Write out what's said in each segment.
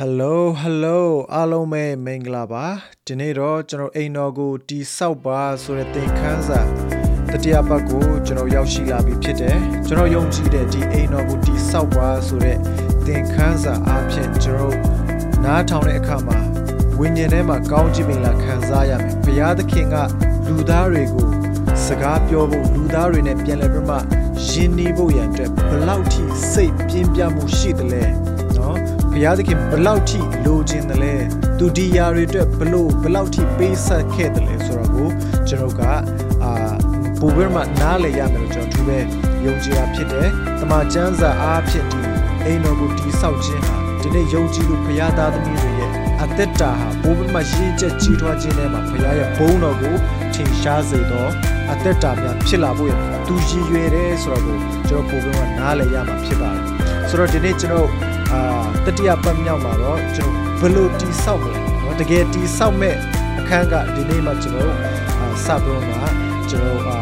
Hello Hello အားလုံးပဲမင်္ဂလာပါဒီနေ့တော့ကျွန်တော်အိမ်တော်ကိုတီဆောက်ပါဆိုတဲ့သင်ခန်းစာတတိယပတ်ကိုကျွန်တော်ရောက်ရှိလာပြီဖြစ်တယ်ကျွန်တော်ယုံကြည်တဲ့ဒီအိမ်တော်ကိုတီဆောက်ပါဆိုတဲ့သင်ခန်းစာအားဖြင့်ကျွန်တော်နားထောင်တဲ့အခါမှာဝိညာဉ်ထဲမှာကောင်းချီးမင်္ဂလာခံစားရမယ်ဘုရားသခင်ကလူသားတွေကိုစကားပြောဖို့လူသားတွေနဲ့ပြန်လည်ပြီးမှယဉ်နီးဖို့ရန်အတွက်ဘလောက်ထိစိတ်ပြင်းပြမှုရှိသလဲနော် ဘုရားသခင်ဘလောက်ထိလိုချင်တယ်လဲသူဒီယာတွေအတွက်ဘလို့ဘလောက်ထိပေးဆက်ခဲ့တယ်လဲဆိုတော့ကိုကျွန်တော်ကအာပိုပြီးမှနားလည်ရမယ်လို့ကျွန်တော်သူပဲယုံကြည်တာဖြစ်တယ်။တမန်ကျမ်းစာအားဖြင့်ဒီအိမ်တော်ကိုတည်ဆောက်ခြင်းဟာဒီနေ့ယုံကြည်လို့ဘုရားသားသမီးတွေရဲ့အသက်တာဟာပိုပြီးမှရင့်ကျက်ကြီးထွားခြင်းနဲ့မှာဘုရားရဲ့ဘုန်းတော်ကိုထင်ရှားစေတော့အသက်တာများဖြစ်လာဖို့ရသူရည်ရွယ်တယ်ဆိုတော့ကိုကျွန်တော်ပိုပြီးမှနားလည်ရမှာဖြစ်ပါတယ်။ဆိုတော့ဒီနေ့ကျွန်တော် အာတတိယပတ်မြောက်မှာတော့ကျွန်တော်ဘယ်လိုတည်ဆောက်မလဲเนาะတကယ်တည်ဆောက်မဲ့အခန်းကဒီနေ့မှကျွန်တော်အာစပြီးတော့မှကျွန်တော်အာ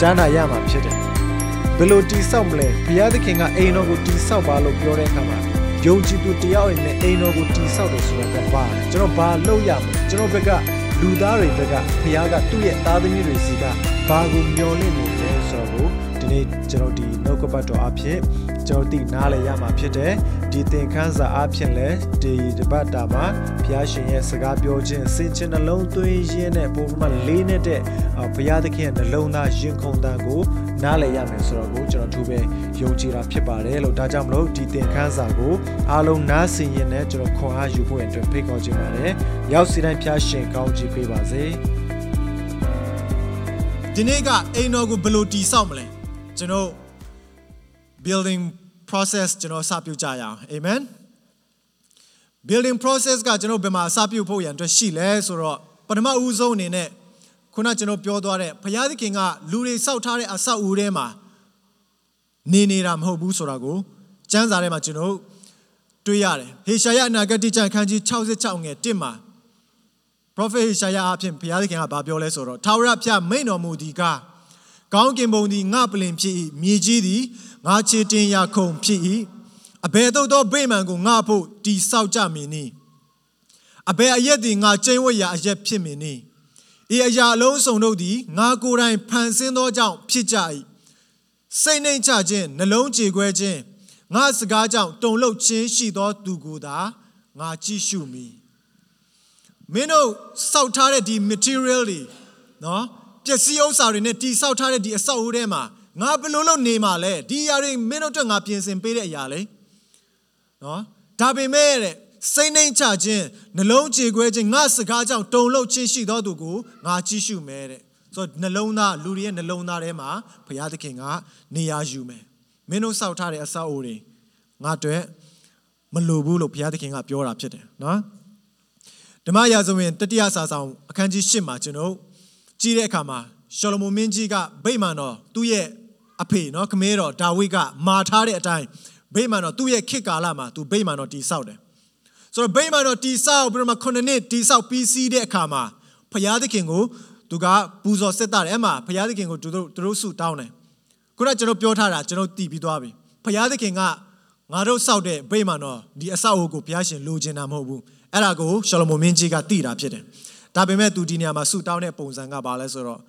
ကြားနာရမှာဖြစ်တယ်ဘယ်လိုတည်ဆောက်မလဲဘုရားသခင်ကအိမ်တော်ကိုတည်ဆောက်ပါလို့ပြောတဲ့အခါမှာယုံကြည်သူတယောက်ရဲ့အိမ်တော်ကိုတည်ဆောက်တယ်ဆိုတာကဘာလဲကျွန်တော်ဘာလုပ်ရမလဲကျွန်တော်ဘက်ကလူသားတွေဘက်ကဘုရားကသူ့ရဲ့သားသမီးတွေစီကဘာကိုမျှော်လင့်နေလဲဆိုတော့ဒီနေ့ကျွန်တော်ဒီနှုတ်ကပတ်တော်အဖြစ် ကျွန်တော်သိနားလည်ရမှာဖြစ်တယ်ဒီသင်ခန်းစာအဖြစ်လဲဒီတပတ်တာမှာဘုရားရှင်ရဲ့စကားပြောခြင်းစင်ချင်နှလုံးသွင်းရင်းနဲ့ပုံမှန်လေးနေတဲ့ဘုရားသခင်ရဲ့နှလုံးသားရင်ခုန်တန်ကိုနားလည်ရမယ်ဆိုတော့ကိုကျွန်တော်သူပဲယုံကြည်တာဖြစ်ပါတယ်လို့ဒါကြောင့်မလို့ဒီသင်ခန်းစာကိုအားလုံးနားဆင်ရင်လည်းကျွန်တော်ခွန်အားယူဖို့အတွက်ဖိတ်ခေါ်ခြင်းပါတယ်ရောက်စီတိုင်းဖျားရှင်ကောင်းချီးပေးပါစေဒီနေ့ကအိမ်တော်ကိုဘယ်လိုတည်ဆောက်မလဲကျွန်တော် building process ကျွန်တော်စပြုကြရအောင် amen building process ကကျွန်တော်ဘယ်မှာစပြုဖို့ရန်အတွက်ရှိလဲဆိုတော့ပထမဦးဆုံးအနေနဲ့ခုနကျွန်တော်ပြောသွားတဲ့ဘုရားသခင်ကလူတွေစောက်ထားတဲ့အဆောက်အဦထဲမှာနေနေတာမဟုတ်ဘူးဆိုတာကိုကျမ်းစာထဲမှာကျွန်တော်တွေ့ရတယ်ဟေရှာယအနာဂတ်ကျမ်းခန်းကြီး66ငယ်1မှာ prophet ဟေရှာယအဖြစ်ဘုရားသခင်ကဗာပြောလဲဆိုတော့ထာဝရဘုရားမိန်တော်မူသည်ကကောင်းကင်ဘုံသည်ငါပလင်ဖြစ်၏မြေကြီးသည် ငါခြေတင်ရာခုံဖြစ်၏အဘယ်သို့သောဗိမာန်ကိုငါဖို့တီဆောက်ကြမည်နည်းအဘယ်အရက်သည်ငါကျင်းဝတ်ရာအရက်ဖြစ်မည်နည်းဤအရာအလုံးစုံတို့သည်ငါကိုယ်တိုင်ဖန်ဆင်းသောကြောင့်ဖြစ်ကြ၏စိတ်နှိမ်ချခြင်းနှလုံးကြေခွဲခြင်းငါစကားကြောင့်တုန်လှုပ်ခြင်းရှိသောသူကိုသာငါကြည့်ရှုမည်မင်းတို့စောက်ထားတဲ့ဒီ material တွေနော်ပစ္စည်းဥစ္စာတွေနဲ့တီဆောက်ထားတဲ့ဒီအဆောက်အဦထဲမှာ ငါဘယ်လိုလုပ်နေမှာလဲဒီအရာတွေမင်းတို့အတွက်ငါပြင်ဆင်ပေးတဲ့အရာလေနော်ဒါပေမဲ့တဲ့စိတ်နှိမ်ချခြင်းနှလုံးကြေခွဲခြင်းငါစကားကြောင့်တုန်လှုပ်ခြင်းရှိသောသူကိုငါကြည့်ရှုမယ်တဲ့ဆိုတော့နှလုံးသားလူတွေရဲ့နှလုံးသားထဲမှာဘုရားသခင်ကနေရာယူမယ်မင်းတို့စောက်ထားတဲ့အဆောက်အဦတွေငါအတွက်မလိုဘူးလို့ဘုရားသခင်ကပြောတာဖြစ်တယ်နော်ဓမ္မရာဇဝင်တတိယစာဆောင်အခန်းကြီး၈မှာကျွန်တော်ကြည့်တဲ့အခါမှာရှောလမုန်မင်းကြီးကဗိမာန်တော်သူ့ရဲ့ အဖေနော်ခမဲတော်ဒါဝိဒ်ကမာထားတဲ့အတိုင်းဗိမာန်တော်သူ့ရဲ့ခေတ်ကာလမှာသူဗိမာန်တော်တည်ဆောက်တယ်ဆိုတော့ဗိမာန်တော်တည်ဆောက်ပြီးတော့မှခုနှစ်နှစ်တည်ဆောက်ပြီးစီးတဲ့အခါမှာဖယားသခင်ကိုသူကပူဇော်စစ်တာတယ်အဲ့မှာဖယားသခင်ကိုသူတို့သူတို့ဆုတောင်းတယ်ခုနကကျွန်တော်ပြောထားတာကျွန်တော်တည်ပြီးသွားပြီဖယားသခင်ကငါတို့စောက်တဲ့ဗိမာန်တော်ဒီအဆောက်အဦကိုဘုရားရှင်လိုချင်တာမဟုတ်ဘူးအဲ့ဒါကိုရှောလမုန်မင်းကြီးကတည်တာဖြစ်တယ်ဒါပေမဲ့သူဒီနေရာမှာဆုတောင်းတဲ့ပုံစံကဘာလဲဆိုတော့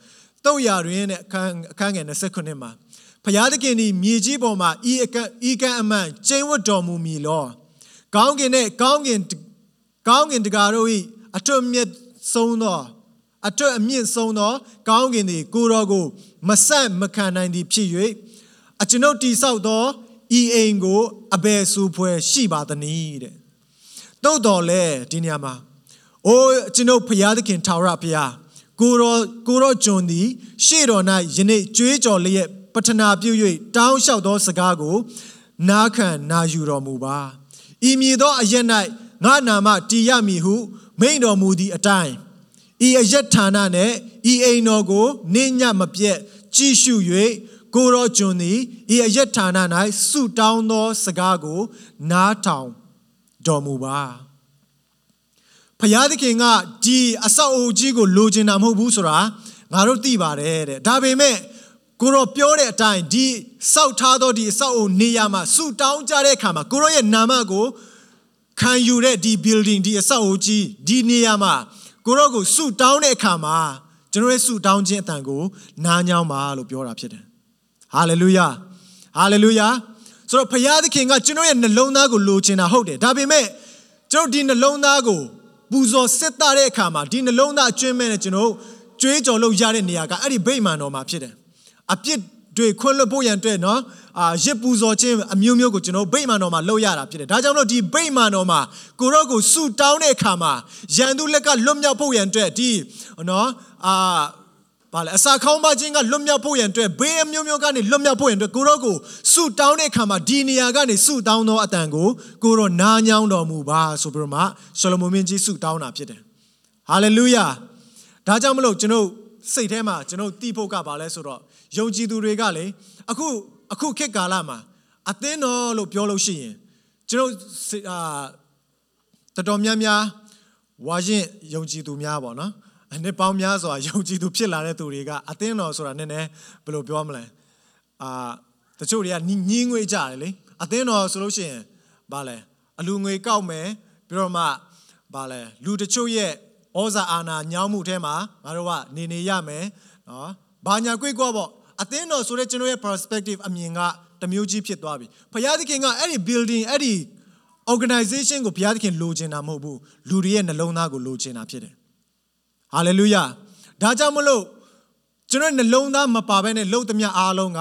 တုတ်ရာတွင်တဲ့အခန်းအခန်းငယ်29မှာ ဖျားသခင်ဒီမြေကြီးပေါ်မှာဤအကဤကံအမှန်ကျင်းဝတ်တော်မူမည်လောကောင်းကင်နဲ့ကောင်းကင်ကောင်းကင်တကာတို့ဤအထွတ်မြတ်ဆုံးသောအထွတ်အမြင့်ဆုံးသော ကောင်းကင်သည်ကိုတော်ကို မဆက်မခံနိုင်သည်ဖြစ်၍အကျွန်ုပ်တိဆောက်သောဤအိမ်ကိုအဘယ်ဆူဖွဲရှိပါသနည်းတဲ့သို့တော်လဲဒီနေရာမှာအိုးကျွန်ုပ်ဖျားသခင်ထာဝရဘုရားကိုရောကိုရောဂျွန်သည် ရှေ့တော်၌ယနေ့ကြွေးကြော်လျက် ပထနာပြု၍တောင်းလျှောက်သောစကားကို နားခံနာယူတော်မူပါဤမည်သောအရက်၌ငါနာမတည်ရမည်ဟု မိန့်တော်မူသည့်အတိုင်းဤအရက်ဌာနနှင့်ဤအိမ်တော်ကိုနေညမပြတ်ကြည့်ရှု၍ကိုရောဂျွန်သည်ဤအရက်ဌာန၌ဆုတောင်းသောစကားကို နားထောင်တော်မူပါဖယားသခင်ကဒီအဆောက်အဦကြီးကိုလိုချင်တာမဟုတ်ဘူးဆိုတာငါတို့သိပါတယ်တဲ့ဒါပေမဲ့ ကိုရောပြောတဲ့အတိုင်းဒီစောက်ထားသောဒီအဆောက်အဦနေရာမှာဆူတောင်းကြတဲ့အခါမှာကိုရောရဲ့နာမကိုခံယူတဲ့ဒီ building ဒီအဆောက်အဦကြီးဒီနေရာမှာကိုရောကိုဆုတောင်းတဲ့အခါမှာကျွန်တော်ရဲ့ဆုတောင်းခြင်းအတန်ကိုနားညောင်းပါလို့ပြောတာဖြစ်တယ်ဟာလေလုယာဟာလေလုယာဆိုတော့ဖခင်သခင်ကကျွန်တော်ရဲ့နှလုံးသားကိုလိုချင်တာဟုတ်တယ်ဒါပေမဲ့ကျွန်တော်ဒီနှလုံးသားကိုပူဇော်စစ်တာတဲ့အခါမှာဒီနှလုံးသားအကျွမ်းမဲ့နဲ့ကျွန်တော်ကြွေးကြော်လို့ရတဲ့နေရာကအဲ့ဒီဗိမာန်တော်မှာဖြစ်တယ် အပြစ်တွေခွင့်လွှတ်ဖို့ရန်အတွက်နော်အာရစ်ပူဇော်ခြင်းအမျိုးမျိုးကိုကျွန်တော်ဗိမာန်တော်မှာလုပ်ရတာဖြစ်တယ်ဒါကြောင့်မလို့ဒီဗိမာန်တော်မှာကိုရော့ကိုဆူတောင်းတဲ့အခါမှာရန်သူလက်ကလွတ်မြောက်ဖို့ရန်အတွက်ဒီနော်အာဘာလဲအစာခေါင်းပါခြင်းကလွတ်မြောက်ဖို့ရန်အတွက်ဘေးအမျိုးမျိုးကနေလွတ်မြောက်ဖို့ရန်အတွက်ကိုရော့ကိုဆူတောင်းတဲ့အခါမှာဒီနေရာကနေဆူတောင်းသောအတန်ကိုကိုရော့နားညောင်းတော်မူပါဆိုပြီးတော့မှရှလမုန်မင်းကြီးဆူတောင်းတာဖြစ်တယ်ဟာလေလုယာဒါကြောင့်မလို့ကျွန်တော်စိတ်ထဲမှာကျွန်တော်တီးဖို့ကပါလဲဆိုတော့ ယုံကြည်သူတွေကလေအခုအခုခေတ်ကာလမှာအသင်းတော်လို့ပြောလို့ရှိရင်ကျွန်တော်အာတော်တော်များများဝါရင်ယုံကြည်သူများပေါ့နော်နှစ်ပေါင်းများစွာယုံကြည်သူဖြစ်လာတဲ့သူတွေကအသင်းတော်ဆိုတာနည်းနည်းဘယ်လိုပြောမလဲအာတချို့တွေကညင်းငွေကြတယ်လေအသင်းတော်ဆိုလို့ရှိရင်ဗာလဲအလူငွေကောက်မယ်ပြီးတော့မှဗာလဲလူတချို့ရဲ့ဩဇာအာဏာညောင်းမှုထဲမှာငါတို့ကနေနေရမယ်နော်ဘာညာကြွေးကွာပေါ့ အသင်းတော်ဆိုတဲ့ကျွန်တော်ရဲ့ perspective အမြင်ကတမျိုးကြီးဖြစ်သွားပြီဘုရားသခင်ကအဲ့ဒီ building အဲ့ဒီ organization ကိုဘုရားသခင်လိုချင်တာမဟုတ်ဘူးလူတွေရဲ့နှလုံးသားကိုလိုချင်တာဖြစ်တယ် hallelujah ဒါကြောင့်မလို့ကျွန်တော်နှလုံးသားမပါဘဲနဲ့လှုပ်သမျှအားလုံးက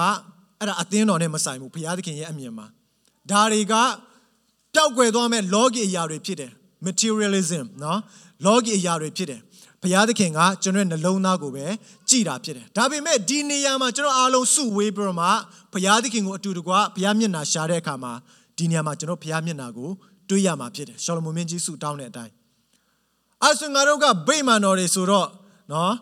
အဲ့ဒါအသင်းတော်နဲ့မဆိုင်ဘူးဘုရားသခင်ရဲ့အမြင်မှာဒါတွေကပျောက်ကွယ်သွားမဲ့ logic အရာတွေဖြစ်တယ် materialism เนาะ logic အရာတွေဖြစ်တယ် ဘုရားသခင်ကကျွန်တော်ရဲ့နှလုံးသားကိုပဲကြည်တာဖြစ်တယ်ဒါပေမဲ့ဒီနေရာမှာကျွန်တော်အားလုံးစုဝေးပြီးတော့မှဘုရားသခင်ကိုအတူတကွဘုရားမျက်နှာရှာတဲ့အခါမှာဒီနေရာမှာကျွန်တော်ဘုရားမျက်နှာကိုတွေးရမှာဖြစ်တယ်ရှောလမုန်မင်းကြီးဆုတောင်းတဲ့အတိုင်းအဲဆိုငါတို့ကဗိမာန်တော်တွေဆိုတော့နော်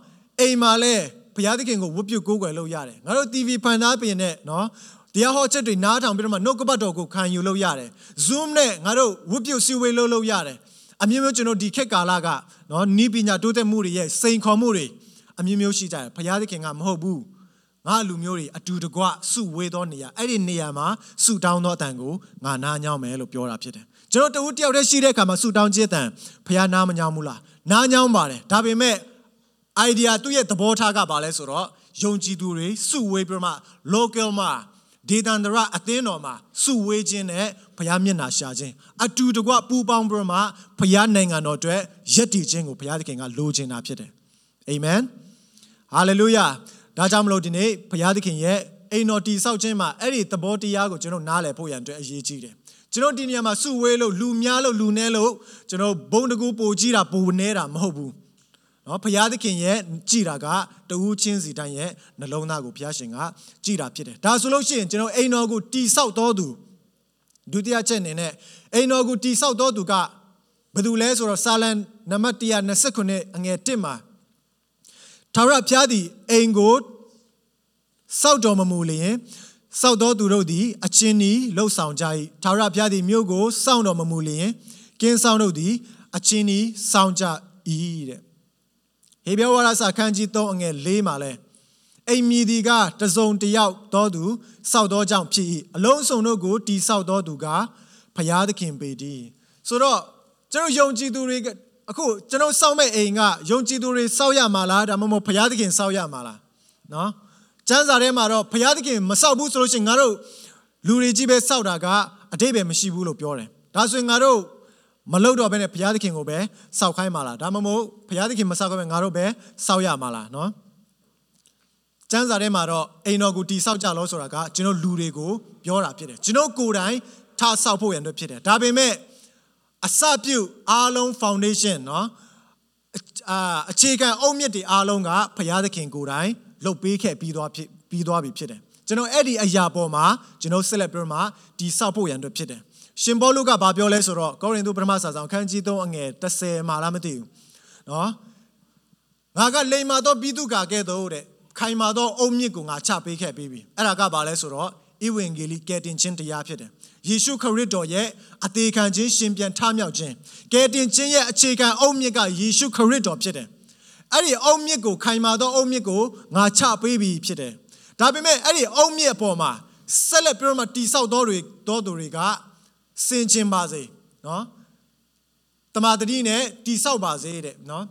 အိမ်မှာလဲဘုရားသခင်ကိုဝတ်ပြုကိုးကွယ်လို့ရတယ်ငါတို့ TV ဖန်သားပြင်နဲ့နော်တရားဟောချက်တွေနားထောင်ပြီးတော့မှနှုတ်ကပတ်တော်ကိုခံယူလို့ရတယ် Zoom နဲ့ငါတို့ဝတ်ပြုစီဝေးလို့လို့ရတယ် အမျိုးမျိုးကျွန်တော်ဒီခေတ်ကာလကနော်နီးပညာတိုးတက်မှုတွေရဲ့စိန်ခေါ်မှုတွေအမျိုးမျိုးရှိကြတယ်ဘုရားသခင်ကမဟုတ်ဘူးငါလူမျိုးတွေအတူတကွစုဝေးသောနေရာအဲ့ဒီနေရာမှာစုတောင်းသောအတန်ကိုငါနားညောင်းမယ်လို့ပြောတာဖြစ်တယ်ကျွန်တော်တဦးတယောက်တည်းရှိတဲ့အခါမှာစုတောင်းခြင်းအတန်ဘုရားနားမညောင်းဘူးလားနားညောင်းပါတယ်ဒါပေမဲ့ idea သူ့ရဲ့သဘောထားကပါလဲဆိုတော့ယုံကြည်သူတွေစုဝေးပြီးမှ local မှာ ဒေသန္တရအသင်းတော်မှာစုဝေးခြင်းနဲ့ဘုရားမျက်နှာရှာခြင်းအတူတကွပူပေါင်းပြီးမှဘုရားနိုင်ငံတော်အတွက်ယက်တည်ခြင်းကိုဘုရားသခင်ကလိုချင်တာဖြစ်တယ်အာမင်ဟာလေလုယာဒါကြောင့်မလို့ဒီနေ့ဘုရားသခင်ရဲ့အိမ်တော်တည်ဆောက်ခြင်းမှာအဲ့ဒီသဘောတရားကိုကျွန်တော်နားလည်ဖို့ရန်အတွက်အရေးကြီးတယ်ကျွန်တော်ဒီနေရာမှာစုဝေးလို့လူများလို့လူနဲလို့ကျွန်တော်ဘုံတကူပိုကြီးတာပိုနေတာမဟုတ်ဘူး နော်ဘုရားသခင်ရဲ့ကြည်တာကတဦးချင်းစီတိုင်းရဲ့နှလုံးသားကိုဘုရားရှင်ကကြည်တာဖြစ်တယ်ဒါဆိုလို့ရှိရင်ကျွန်တော်အိမ်တော်ကိုတိဆောက်တော်သူဒုတိယချက်အနေနဲ့အိမ်တော်ကိုတိဆောက်တော်သူကဘယ်သူလဲဆိုတော့စာလံနံပါတ်129အငယ်1မှာထာဝရဘုရားသည်အိမ်ကိုစောက်တော်မမူလျင်စောက်တော်သူတို့သည်အချင်းဤလှုပ်ဆောင်ကြ၏ထာဝရဘုရားသည်မြို့ကိုစောင့်တော်မမူလျင်ကင်းဆောင်တို့သည်အချင်းဤစောင့်ကြ၏တဲ့ ဟေဘဲဝါရစာခန်းကြီး3အငယ်4မှာလဲအိမ်မီဒီကတစုံတယောက်တော်သူစောက်တော်ကြောင့်ဖြစ်၏အလုံးစုံတို့ကိုတီစောက်တော်သူကဖျားသခင်ပေတည်းဆိုတော့ကျွန်တော်ယုံကြည်သူတွေအခုကျွန်တော်စောက်မဲ့အိမ်ကယုံကြည်သူတွေစောက်ရမှာလားဒါမှမဟုတ်ဖျားသခင်စောက်ရမှာလားနော်ကျမ်းစာထဲမှာတော့ဖျားသခင်မစောက်ဘူးဆိုလို့ရှိရင်ငါတို့လူတွေကြီးပဲစောက်တာကအတိတ်ပဲမရှိဘူးလို့ပြောတယ်ဒါဆိုရင်ငါတို့ မလုပ်တော့ဘဲနဲ့ဘုရားသခင်ကိုပဲစောက်ခိုင်းပါလားဒါမှမဟုတ်ဘုရားသခင်မစောက်ခိုင်းဘဲငါတို့ပဲစောက်ရမှာလားနော်ကျမ်းစာထဲမှာတော့အိမ်တော်ကိုတိဆောက်ကြလို့ဆိုတာကကျွန်တော်လူတွေကိုပြောတာဖြစ်တယ်ကျွန်တော်ကိုယ်တိုင်ထားဆောက်ဖို့ရန်အတွက်ဖြစ်တယ်ဒါပေမဲ့အစပြုအားလုံး foundation နော်အာအခြေခံအုတ်မြစ်တွေအားလုံးကဘုရားသခင်ကိုယ်တိုင်လှုပ်ပေးခဲ့ပြီးသွားဖြစ်ပြီးသွားပြီဖြစ်တယ်ကျွန်တော်အဲ့ဒီအရာပေါ်မှာကျွန်တော်ဆက်လက်ပြီးတော့မှတိဆောက်ဖို့ရန်အတွက်ဖြစ်တယ် ရှင်ပေါလုကဘာပြောလဲဆိုတော့ကောရိန္သုပထမစာဆောင်ခန်းကြီး3အငယ်30မှာလားမသိဘူးနော်ငါကလိမ်မာသောပြီးသူကကဲ့သို့တဲ့ခိုင်မာသောအုံမြင့်ကိုငါချပေးခဲ့ပြီးပြီအဲ့ဒါကဘာလဲဆိုတော့ဧဝံဂေလိကယ်တင်ခြင်းတရားဖြစ်တယ်ယေရှုခရစ်တော်ရဲ့အသေးခံခြင်းရှင်ပြန်ထမြောက်ခြင်းကယ်တင်ခြင်းရဲ့အခြေခံအုံမြင့်ကယေရှုခရစ်တော်ဖြစ်တယ်အဲ့ဒီအုံမြင့်ကိုခိုင်မာသောအုံမြင့်ကိုငါချပေးပြီးဖြစ်တယ်ဒါပေမဲ့အဲ့ဒီအုံမြင့်အပေါ်မှာဆက်လက်ပြီးတော့မှတိဆောက်တော်တွေတော်သူတွေက စင်ကျင်ပါစေနော်တမာတတိနဲ့တိဆောက်ပါစေတဲ့နော်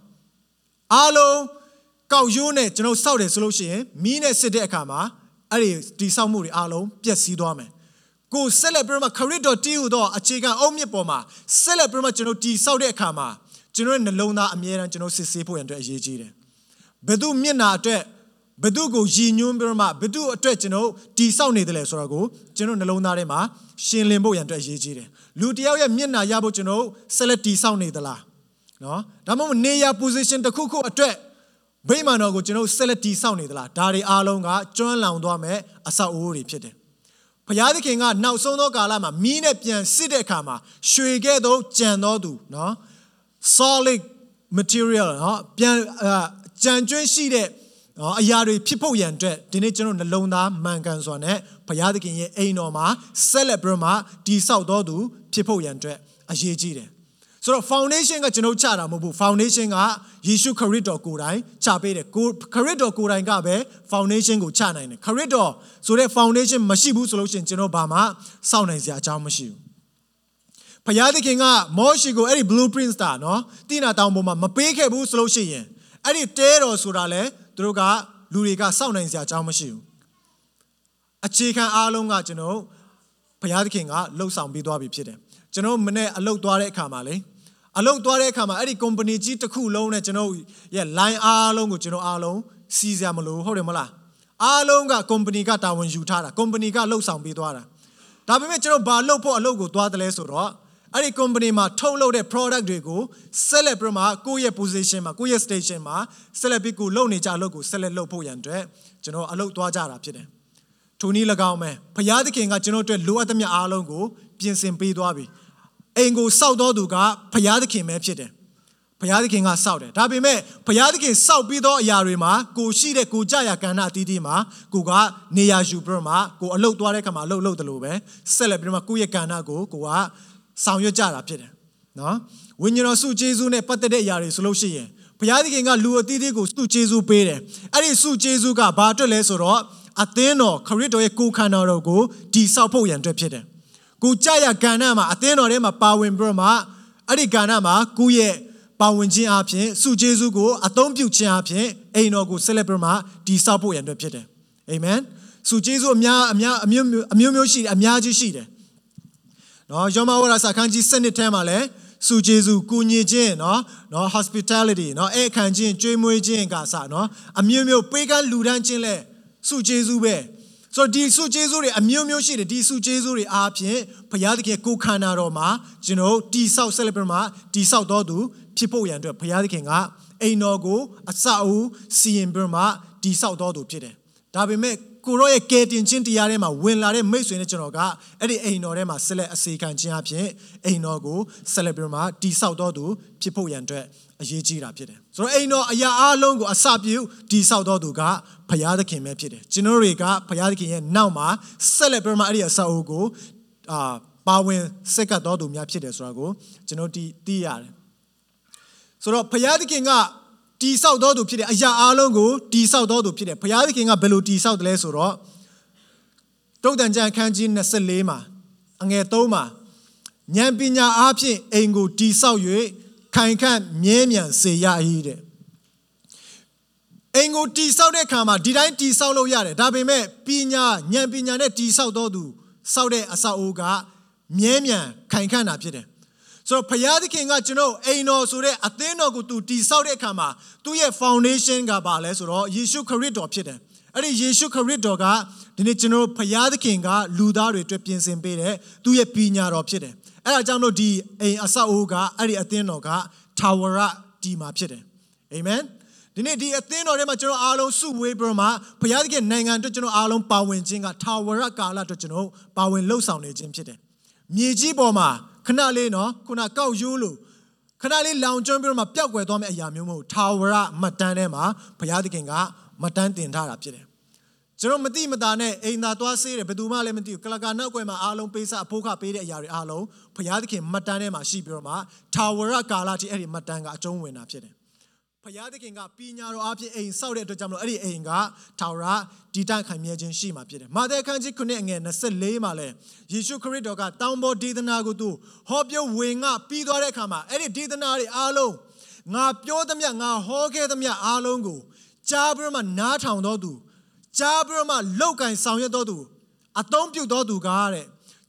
အားလုံးကောက်ရိုးနဲ့ကျွန်တော်စောက်တယ်ဆိုလို့ရှိရင်မီးနဲ့စစ်တဲ့အခါမှာအဲ့ဒီတိဆောက်မှုတွေအားလုံးပျက်စီးသွားမယ်ကိုဆက်လက်ပြီးမှခရစ်တော်တည်ဟူသောအခြေခံအုတ်မြစ်ပေါ်မှာဆက်လက်ပြီးမှကျွန်တော်တိဆောက်တဲ့အခါမှာကျွန်တော်ရဲ့နှလုံးသားအမြဲတမ်းကျွန်တော်စစ်ဆေးဖို့ရန်အတွက်အရေးကြီးတယ်ဘယ်သူမျက်နာအတွက် ဘယ်သူကိုရည်ညွှန်းပြီးမှဘယ်သူအတွက်ကျွန်တော်တိဆောက်နေတယ်လဲဆိုတော့ကိုကျွန်တော်နှလုံးသားထဲမှာရှင်းလင်းဖို့ရန်အတွက်အရေးကြီးတယ်လူတယောက်ရဲ့မျက်နာရဖို့ကျွန်တော်ဆက်လက်တိဆောက်နေသလားနော်ဒါမှမဟုတ်နေရာ position တစ်ခုခုအတွက်ဗိမာန်တော်ကိုကျွန်တော်ဆက်လက်တိဆောက်နေသလားဒါတွေအားလုံးကကျွမ်းလောင်သွားမဲ့အဆောက်အဦတွေဖြစ်တယ်ဘုရားသခင်ကနောက်ဆုံးသောကာလမှာမီးနဲ့ပြန်စစ်တဲ့အခါမှာရွှေကဲ့သို့ကြံတော်သူနော် solid material နော်ပြန်ကြံကျွင်းရှိတဲ့ နော်အရာတွေဖြစ်ဖို့ရန်အတွက်ဒီနေ့ကျွန်တော်နှလုံးသားမှန်ကန်စွာနဲ့ဘုရားသခင်ရဲ့အိမ်တော်မှာဆက်လက်ပြီးမှတိဆောက်တော်သူဖြစ်ဖို့ရန်အတွက်အရေးကြီးတယ်ဆိုတော့ foundation ကကျွန်တော်ချတာမဟုတ်ဘူး foundation ကယေရှုခရစ်တော်ကိုယ်တိုင်ချပေးတယ်ကိုခရစ်တော်ကိုယ်တိုင်ကပဲ foundation ကိုချနိုင်တယ်ခရစ်တော်ဆိုတဲ့ foundation မရှိဘူးဆိုလို့ရှိရင်ကျွန်တော်ဘာမှစောင့်နိုင်စရာအကြောင်းမရှိဘူးဖယားသခင်ကမောရှိကိုအဲ့ဒီ blueprint တာနော်တိနာတောင်ပေါ်မှာမပေးခဲ့ဘူးဆိုလို့ရှိရင်အဲ့ဒီတဲတော်ဆိုတာလဲ သူတို့ကလူတွေကစောင့်နိုင်စရာအကြောင်းမရှိဘူးအခြေခံအားလုံးကကျွန်တော်ဘုရားသခင်ကလှုပ်ဆောင်ပေးသွားပြီဖြစ်တယ်ကျွန်တော်မနေ့အလုပ်သွားတဲ့အခါမှာလေအလုပ်သွားတဲ့အခါမှာအဲ့ဒီ company ကြီးတစ်ခုလုံးနဲ့ကျွန်တော်ရဲ့ line အားလုံးကိုကျွန်တော်အားလုံးစီးစရာမလိုဟုတ်တယ်မလားအားလုံးက company ကတာဝန်ယူထားတာ company ကလှုပ်ဆောင်ပေးသွားတာဒါပေမဲ့ကျွန်တော်ဘာလှုပ်ဖို့အလုပ်ကိုသွားတယ်လဲဆိုတော့ အဲ့ဒီ company မှာထုတ်လုပ်တဲ့ product တွေကို sell ပြီးမှကိုယ့်ရဲ့ position မှာကိုယ့်ရဲ့ station မှာ sell ပြီးကိုလုပ်နေကြအလုပ်ကို sell လုပ်ဖို့ရန်အတွက်ကျွန်တော်အလုပ်သွားကြတာဖြစ်တယ်ထိုနည်း၎င်းပဲဖယားသခင်ကကျွန်တော်တို့လိုအပ်သမျှအားလုံးကိုပြင်ဆင်ပေးသွားပြီအိမ်ကိုစောက်တော်သူကဖယားသခင်ပဲဖြစ်တယ်ဘုရားသခင်ကစောက်တယ်ဒါပေမဲ့ဘုရားသခင်စောက်ပြီးသောအရာတွေမှာကိုရှိတဲ့ကိုကြရကဏ္ဍအသီးသီးမှာကိုကနေရာယူပြီးတော့မှကိုအလုတ်သွားတဲ့ခါမှာအလုတ်လုတ်တယ်လို့ပဲဆက်လက်ပြီးတော့မှကိုယ့်ရဲ့ကဏ္ဍကိုကိုက ဆောင်ရွက်ကြတာဖြစ်တယ်နော်ဝိညာဉ်တော်စုကျေးဇူးနဲ့ပတ်သက်တဲ့အရာတွေဆိုလို့ရှိရင်ဘုရားသခင်ကလူအသီးသီးကိုစုကျေးဇူးပေးတယ်အဲ့ဒီစုကျေးဇူးကဘာအတွက်လဲဆိုတော့အသင်းတော်ခရစ်တော်ရဲ့ကိုယ်ခန္ဓာတော်ကိုဒီဆောက်ဖို့ရန်အတွက်ဖြစ်တယ်ကိုကြရကဏ္ဍမှာအသင်းတော်ထဲမှာပါဝင်ပြီးတော့မှအဲ့ဒီကဏ္ဍမှာကိုယ့်ရဲ့ပါဝင်ခြင်းအပြင်စုကျေးဇူးကိုအသုံးပြုခြင်းအပြင်အိမ်တော်ကိုဆက်လက်ပြီးမှဒီဆောက်ဖို့ရန်အတွက်ဖြစ်တယ်အာမင်စုကျေးဇူးအများအများအမျိုးအမျိုးမျိုးရှိတယ်အများကြီးရှိတယ် နော်ယောမဝရစာခန်းကြီး7နှစ်ထဲမှာလည်းစုကျေးဇူးကုညီခြင်းနော်နော် hospitality နော်အဲ့ခံခြင်းကြွေးမွေးခြင်းကစနော်အမျိုးမျိုးပေးကမ်းလူဒန်းခြင်းလဲစုကျေးဇူးပဲဆိုတော့ဒီစုကျေးဇူးတွေအမျိုးမျိုးရှိတယ်ဒီစုကျေးဇူးတွေအားဖြင့်ဘုရားသခင်ကိုခန္ဓာတော်မှာကျွန်တော်တိဆောက် celebrate မှာတိဆောက်တော်သူဖြစ်ဖို့ရန်အတွက်ဘုရားသခင်ကအိမ်တော်ကိုအစအဦးစီရင်ပြီးမှတိဆောက်တော်သူဖြစ်တယ်ဒါပေမဲ့ ကိုရောရဲ့ကယ်တင်ခြင်းတရားထဲမှာဝင်လာတဲ့မိတ်ဆွေနဲ့ကျွန်တော်ကအဲ့ဒီအိမ်တော်ထဲမှာဆက်လက်အစေခံခြင်းအဖြစ်အိမ်တော်ကိုဆက်လက်ပြီးမှတိဆောက်တော်သူဖြစ်ဖို့ရန်အတွက်အရေးကြီးတာဖြစ်တယ်ဆိုတော့အိမ်တော်အရာအလုံးကိုအစပြုတိဆောက်တော်သူကဘုရားသခင်ပဲဖြစ်တယ်ကျွန်တော်တွေကဘုရားသခင်ရဲ့နောက်မှာဆက်လက်ပြီးမှအဲ့ဒီအဆောက်အဦကိုအာပါဝင်စက်ကတော်သူများဖြစ်တယ်ဆိုတာကိုကျွန်တော်ဒီသိရတယ်ဆိုတော့ဘုရားသခင်က တီဆောက်တော်သူဖြစ်တယ်အရာအလုံးကိုတီဆောက်တော်သူဖြစ်တယ်ဘုရားသခင်ကဘယ်လိုတီဆောက်တယ်လဲဆိုတော့တုတ်တန်ကြံခန်းကြီး24မှာအငယ်3မှာဉာဏ်ပညာအားဖြင့်အိမ်ကိုတီဆောက်၍ခိုင်ခန့်မြဲမြံစေရ၏တဲ့အိမ်ကိုတီဆောက်တဲ့အခါမှာဒီတိုင်းတီဆောက်လို့ရတယ်ဒါပေမဲ့ပညာဉာဏ်ပညာနဲ့တီဆောက်တော်သူဆောက်တဲ့အဆောက်အဦကမြဲမြံခိုင်ခန့်တာဖြစ်တယ် ဆိုတော့ဘုရားသခင်ကကျွန်တော်အိမ်တော်ဆိုတဲ့အသင်းတော်ကိုသူတည်ဆောက်တဲ့အခါမှာသူ့ရဲ့ foundation ကပါလဲဆိုတော့ယေရှုခရစ်တော်ဖြစ်တယ်အဲ့ဒီယေရှုခရစ်တော်ကဒီနေ့ကျွန်တော်ဘုရားသခင်ကလူသားတွေအတွက်ပြင်ဆင်ပေးတဲ့သူ့ရဲ့ပညာတော်ဖြစ်တယ်အဲ့ဒါကြောင့်လို့ဒီအိမ်အဆောက်အဦကအဲ့ဒီအသင်းတော်ကထာဝရဒီမှာဖြစ်တယ်အာမင်ဒီနေ့ဒီအသင်းတော်ထဲမှာကျွန်တော်အားလုံးစုဝေးပြီးမှဘုရားသခင်နိုင်ငံအတွက်ကျွန်တော်အားလုံးပါဝင်ခြင်းကထာဝရကာလအတွက်ကျွန်တော်ပါဝင်လှုပ်ဆောင်နေခြင်းဖြစ်တယ်မြေကြီးပေါ်မှာ ခဏလေးနော်ခုနကောက်ရိုးလို့ခဏလေးလောင်ကျွမ်းပြီးတော့မှပျောက်ကွယ်သွားမယ့်အရာမျိုးမဟုတ်ထာဝရမှတ်တမ်းထဲမှာဘုရားသခင်ကမှတ်တမ်းတင်ထားတာဖြစ်တယ်ကျွန်တော်မတိမတာနဲ့အိမ်သာသွားဆေးတယ်ဘယ်သူမှလည်းမသိဘူးကလကာနောက်ွယ်မှာအားလုံးပေးစားအဖို့ခပေးတဲ့အရာတွေအားလုံးဘုရားသခင်မှတ်တမ်းထဲမှာရှိပြီးတော့မှထာဝရကာလတိအဲ့ဒီမှတ်တမ်းကအကျုံးဝင်တာဖြစ်တယ် ဖယားသခင်ကပညာတော်အဖြစ်အိမ်ဆောက်တဲ့အတွက်ကြောင့်မလို့အဲ့ဒီအိမ်ကထာဝရတည်တံ့ခိုင်မြဲခြင်းရှိမှာဖြစ်တယ်။မာသဲအခန်းကြီး9အငယ်24မှာလဲယေရှုခရစ်တော်ကတောင်ပေါ်ဒေသနာကိုသူဟောပြောဝင်ငါပြီးသွားတဲ့အခါမှာအဲ့ဒီဒေသနာတွေအားလုံးငါပြောသမျှငါဟောခဲ့သမျှအားလုံးကိုကြားပြီးတော့မှနားထောင်တော်သူကြားပြီးတော့မှလောက်ကင်ဆောင်ရွက်တော်သူအသုံးပြုတော်သူကားတဲ့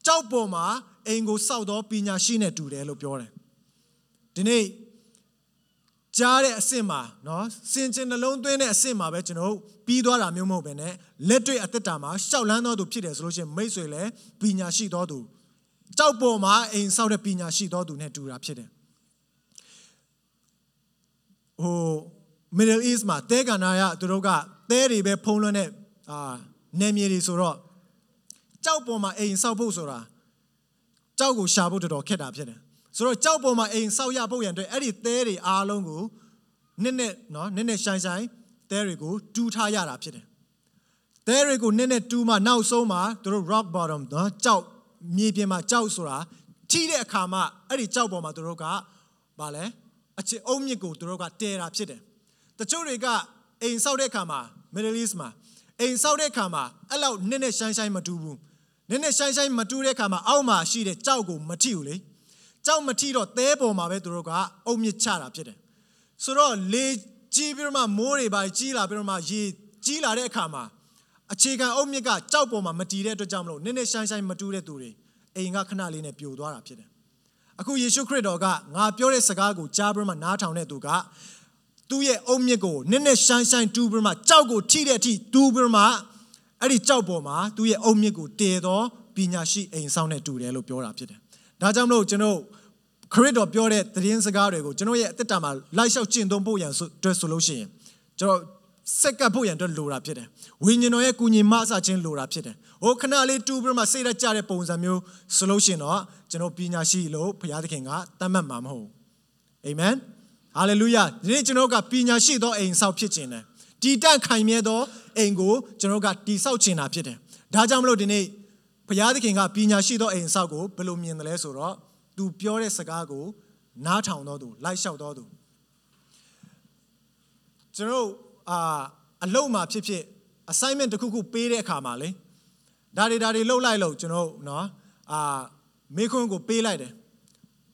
ကြောက်ပေါ်မှာအိမ်ကိုစောက်တော်ပညာရှိနဲ့တူတယ်လို့ပြောတယ်။ဒီနေ့ ကြားတဲ့အဆင့်မှာနော်စင်ကျင်နှလုံးသွင်းတဲ့အဆင့်မှာပဲကျွန်တော်ပြီးသွားတာမျိုးမဟုတ်ပဲねလက်တွေ့အသက်တာမှာရှောက်လန်းတော်သူဖြစ်တယ်ဆိုလို့ရှိရင်မိတ်ဆွေလည်းပညာရှိတော်သူကြောက်ပေါ်မှာအိမ်ဆောက်တဲ့ပညာရှိတော်သူ ਨੇ တူတာဖြစ်တယ်ဟို Middle East မှာတဲကန္နာရသူတို့ကတဲတွေပဲဖုံးလွှမ်းတဲ့အာနေမြေတွေဆိုတော့ကြောက်ပေါ်မှာအိမ်ဆောက်ဖို့ဆိုတာကြောက်ကိုရှာဖို့တော်တော်ခက်တာဖြစ်တယ် ဆိုတော့ကြောက်ပေါ်မှာအိမ်ဆောက်ရဖို့ရန်အတွက်အဲ့ဒီသဲတွေအားလုံးကိုနစ်နစ်နော်နစ်နစ်ရှိုင်းရှိုင်းသဲတွေကိုတူးထားရတာဖြစ်တယ်သဲတွေကိုနစ်နစ်တူးမှနောက်ဆုံးမှာသူတို့ rock bottom နော်ကြောက်မြေပြင်မှာကြောက်ဆိုတာထိတဲ့အခါမှာအဲ့ဒီကြောက်ပေါ်မှာသူတို့ကဗာလဲအချစ်အုံးမြစ်ကိုသူတို့ကတဲတာဖြစ်တယ်တချို့တွေကအိမ်ဆောက်တဲ့အခါမှာ Middle East မှာအိမ်ဆောက်တဲ့အခါမှာအဲ့လောက်နစ်နစ်ရှိုင်းရှိုင်းမတူဘူးနစ်နစ်ရှိုင်းရှိုင်းမတူတဲ့အခါမှာအောက်မှာရှိတဲ့ကြောက်ကိုမထိဘူးလေ ကြောက်မထိတော့သဲပေါ်မှာပဲသူတို့ကအုံမြစ်ချတာဖြစ်တယ်ဆိုတော့လေကြီးပြီးတော့မှမိုးတွေပါကြီးလာပြီးတော့မှရေကြီးလာတဲ့အခါမှာအခြေခံအုံမြစ်ကကြောက်ပေါ်မှာမတည်တဲ့အတွက်ကြောင့်မလို့နည်းနည်းရှိုင်းရှိုင်းမတူတဲ့သူတွေအိမ်ကခဏလေးနဲ့ပြိုသွားတာဖြစ်တယ်အခုယေရှုခရစ်တော်ကငါပြောတဲ့စကားကိုကြားပြီးမှနားထောင်တဲ့သူကသူ့ရဲ့အုံမြစ်ကိုနည်းနည်းရှိုင်းရှိုင်းတူးပြီးမှကြောက်ကိုထိတဲ့အထိတူးပြီးမှအဲ့ဒီကြောက်ပေါ်မှာသူ့ရဲ့အုံမြစ်ကိုတည်သောပညာရှိအိမ်ဆောင်နဲ့တူတယ်လို့ပြောတာဖြစ်တယ်ဒါကြောင့်မလို့ကျွန်တော် ခရစ်တော်ပြောတဲ့သတင်းစကားတွေကိုကျွန်တော်ရဲ့အသက်တာမှာလိုက်လျှောက်ကျင့်သုံးဖို့ရန်အတွက်ဆိုလို့ရှိရင်ကျွန်တော်စက်ကပ်ဖို့ရန်အတွက်လိုတာဖြစ်တယ်ဝိညာဉ်တော်ရဲ့ကုညီမအစခြင်းလိုတာဖြစ်တယ်ဟိုခဏလေးတူပြီးမှစိတ်ရကြတဲ့ပုံစံမျိုးဆိုလို့ရှိရင်တော့ကျွန်တော်ပညာရှိလို့ဘုရားသခင်ကတတ်မှတ်မှာမဟုတ်အာမင်ဟာလေလုယာဒီနေ့ကျွန်တော်ကပညာရှိသောအိမ်ဆောက်ဖြစ်ခြင်းတယ်တည်တံ့ခိုင်မြဲသောအိမ်ကိုကျွန်တော်ကတည်ဆောက်ခြင်းတာဖြစ်တယ်ဒါကြောင့်မလို့ဒီနေ့ဘုရားသခင်ကပညာရှိသောအိမ်ဆောက်ကိုဘယ်လိုမြင်တယ်လဲဆိုတော့ သူပြောတဲ့စကားကိုနားထောင်တော်သူလိုက်လျှောက်တော်သူကျွန်တော်အာအလုံးမှာဖြစ်ဖြစ် assignment တစ်ခုခုပေးတဲ့အခါမှာလေဒါတွေဒါတွေလှုပ်လိုက်လို့ကျွန်တော်နော်အာမေခွန်းကိုပေးလိုက်တယ်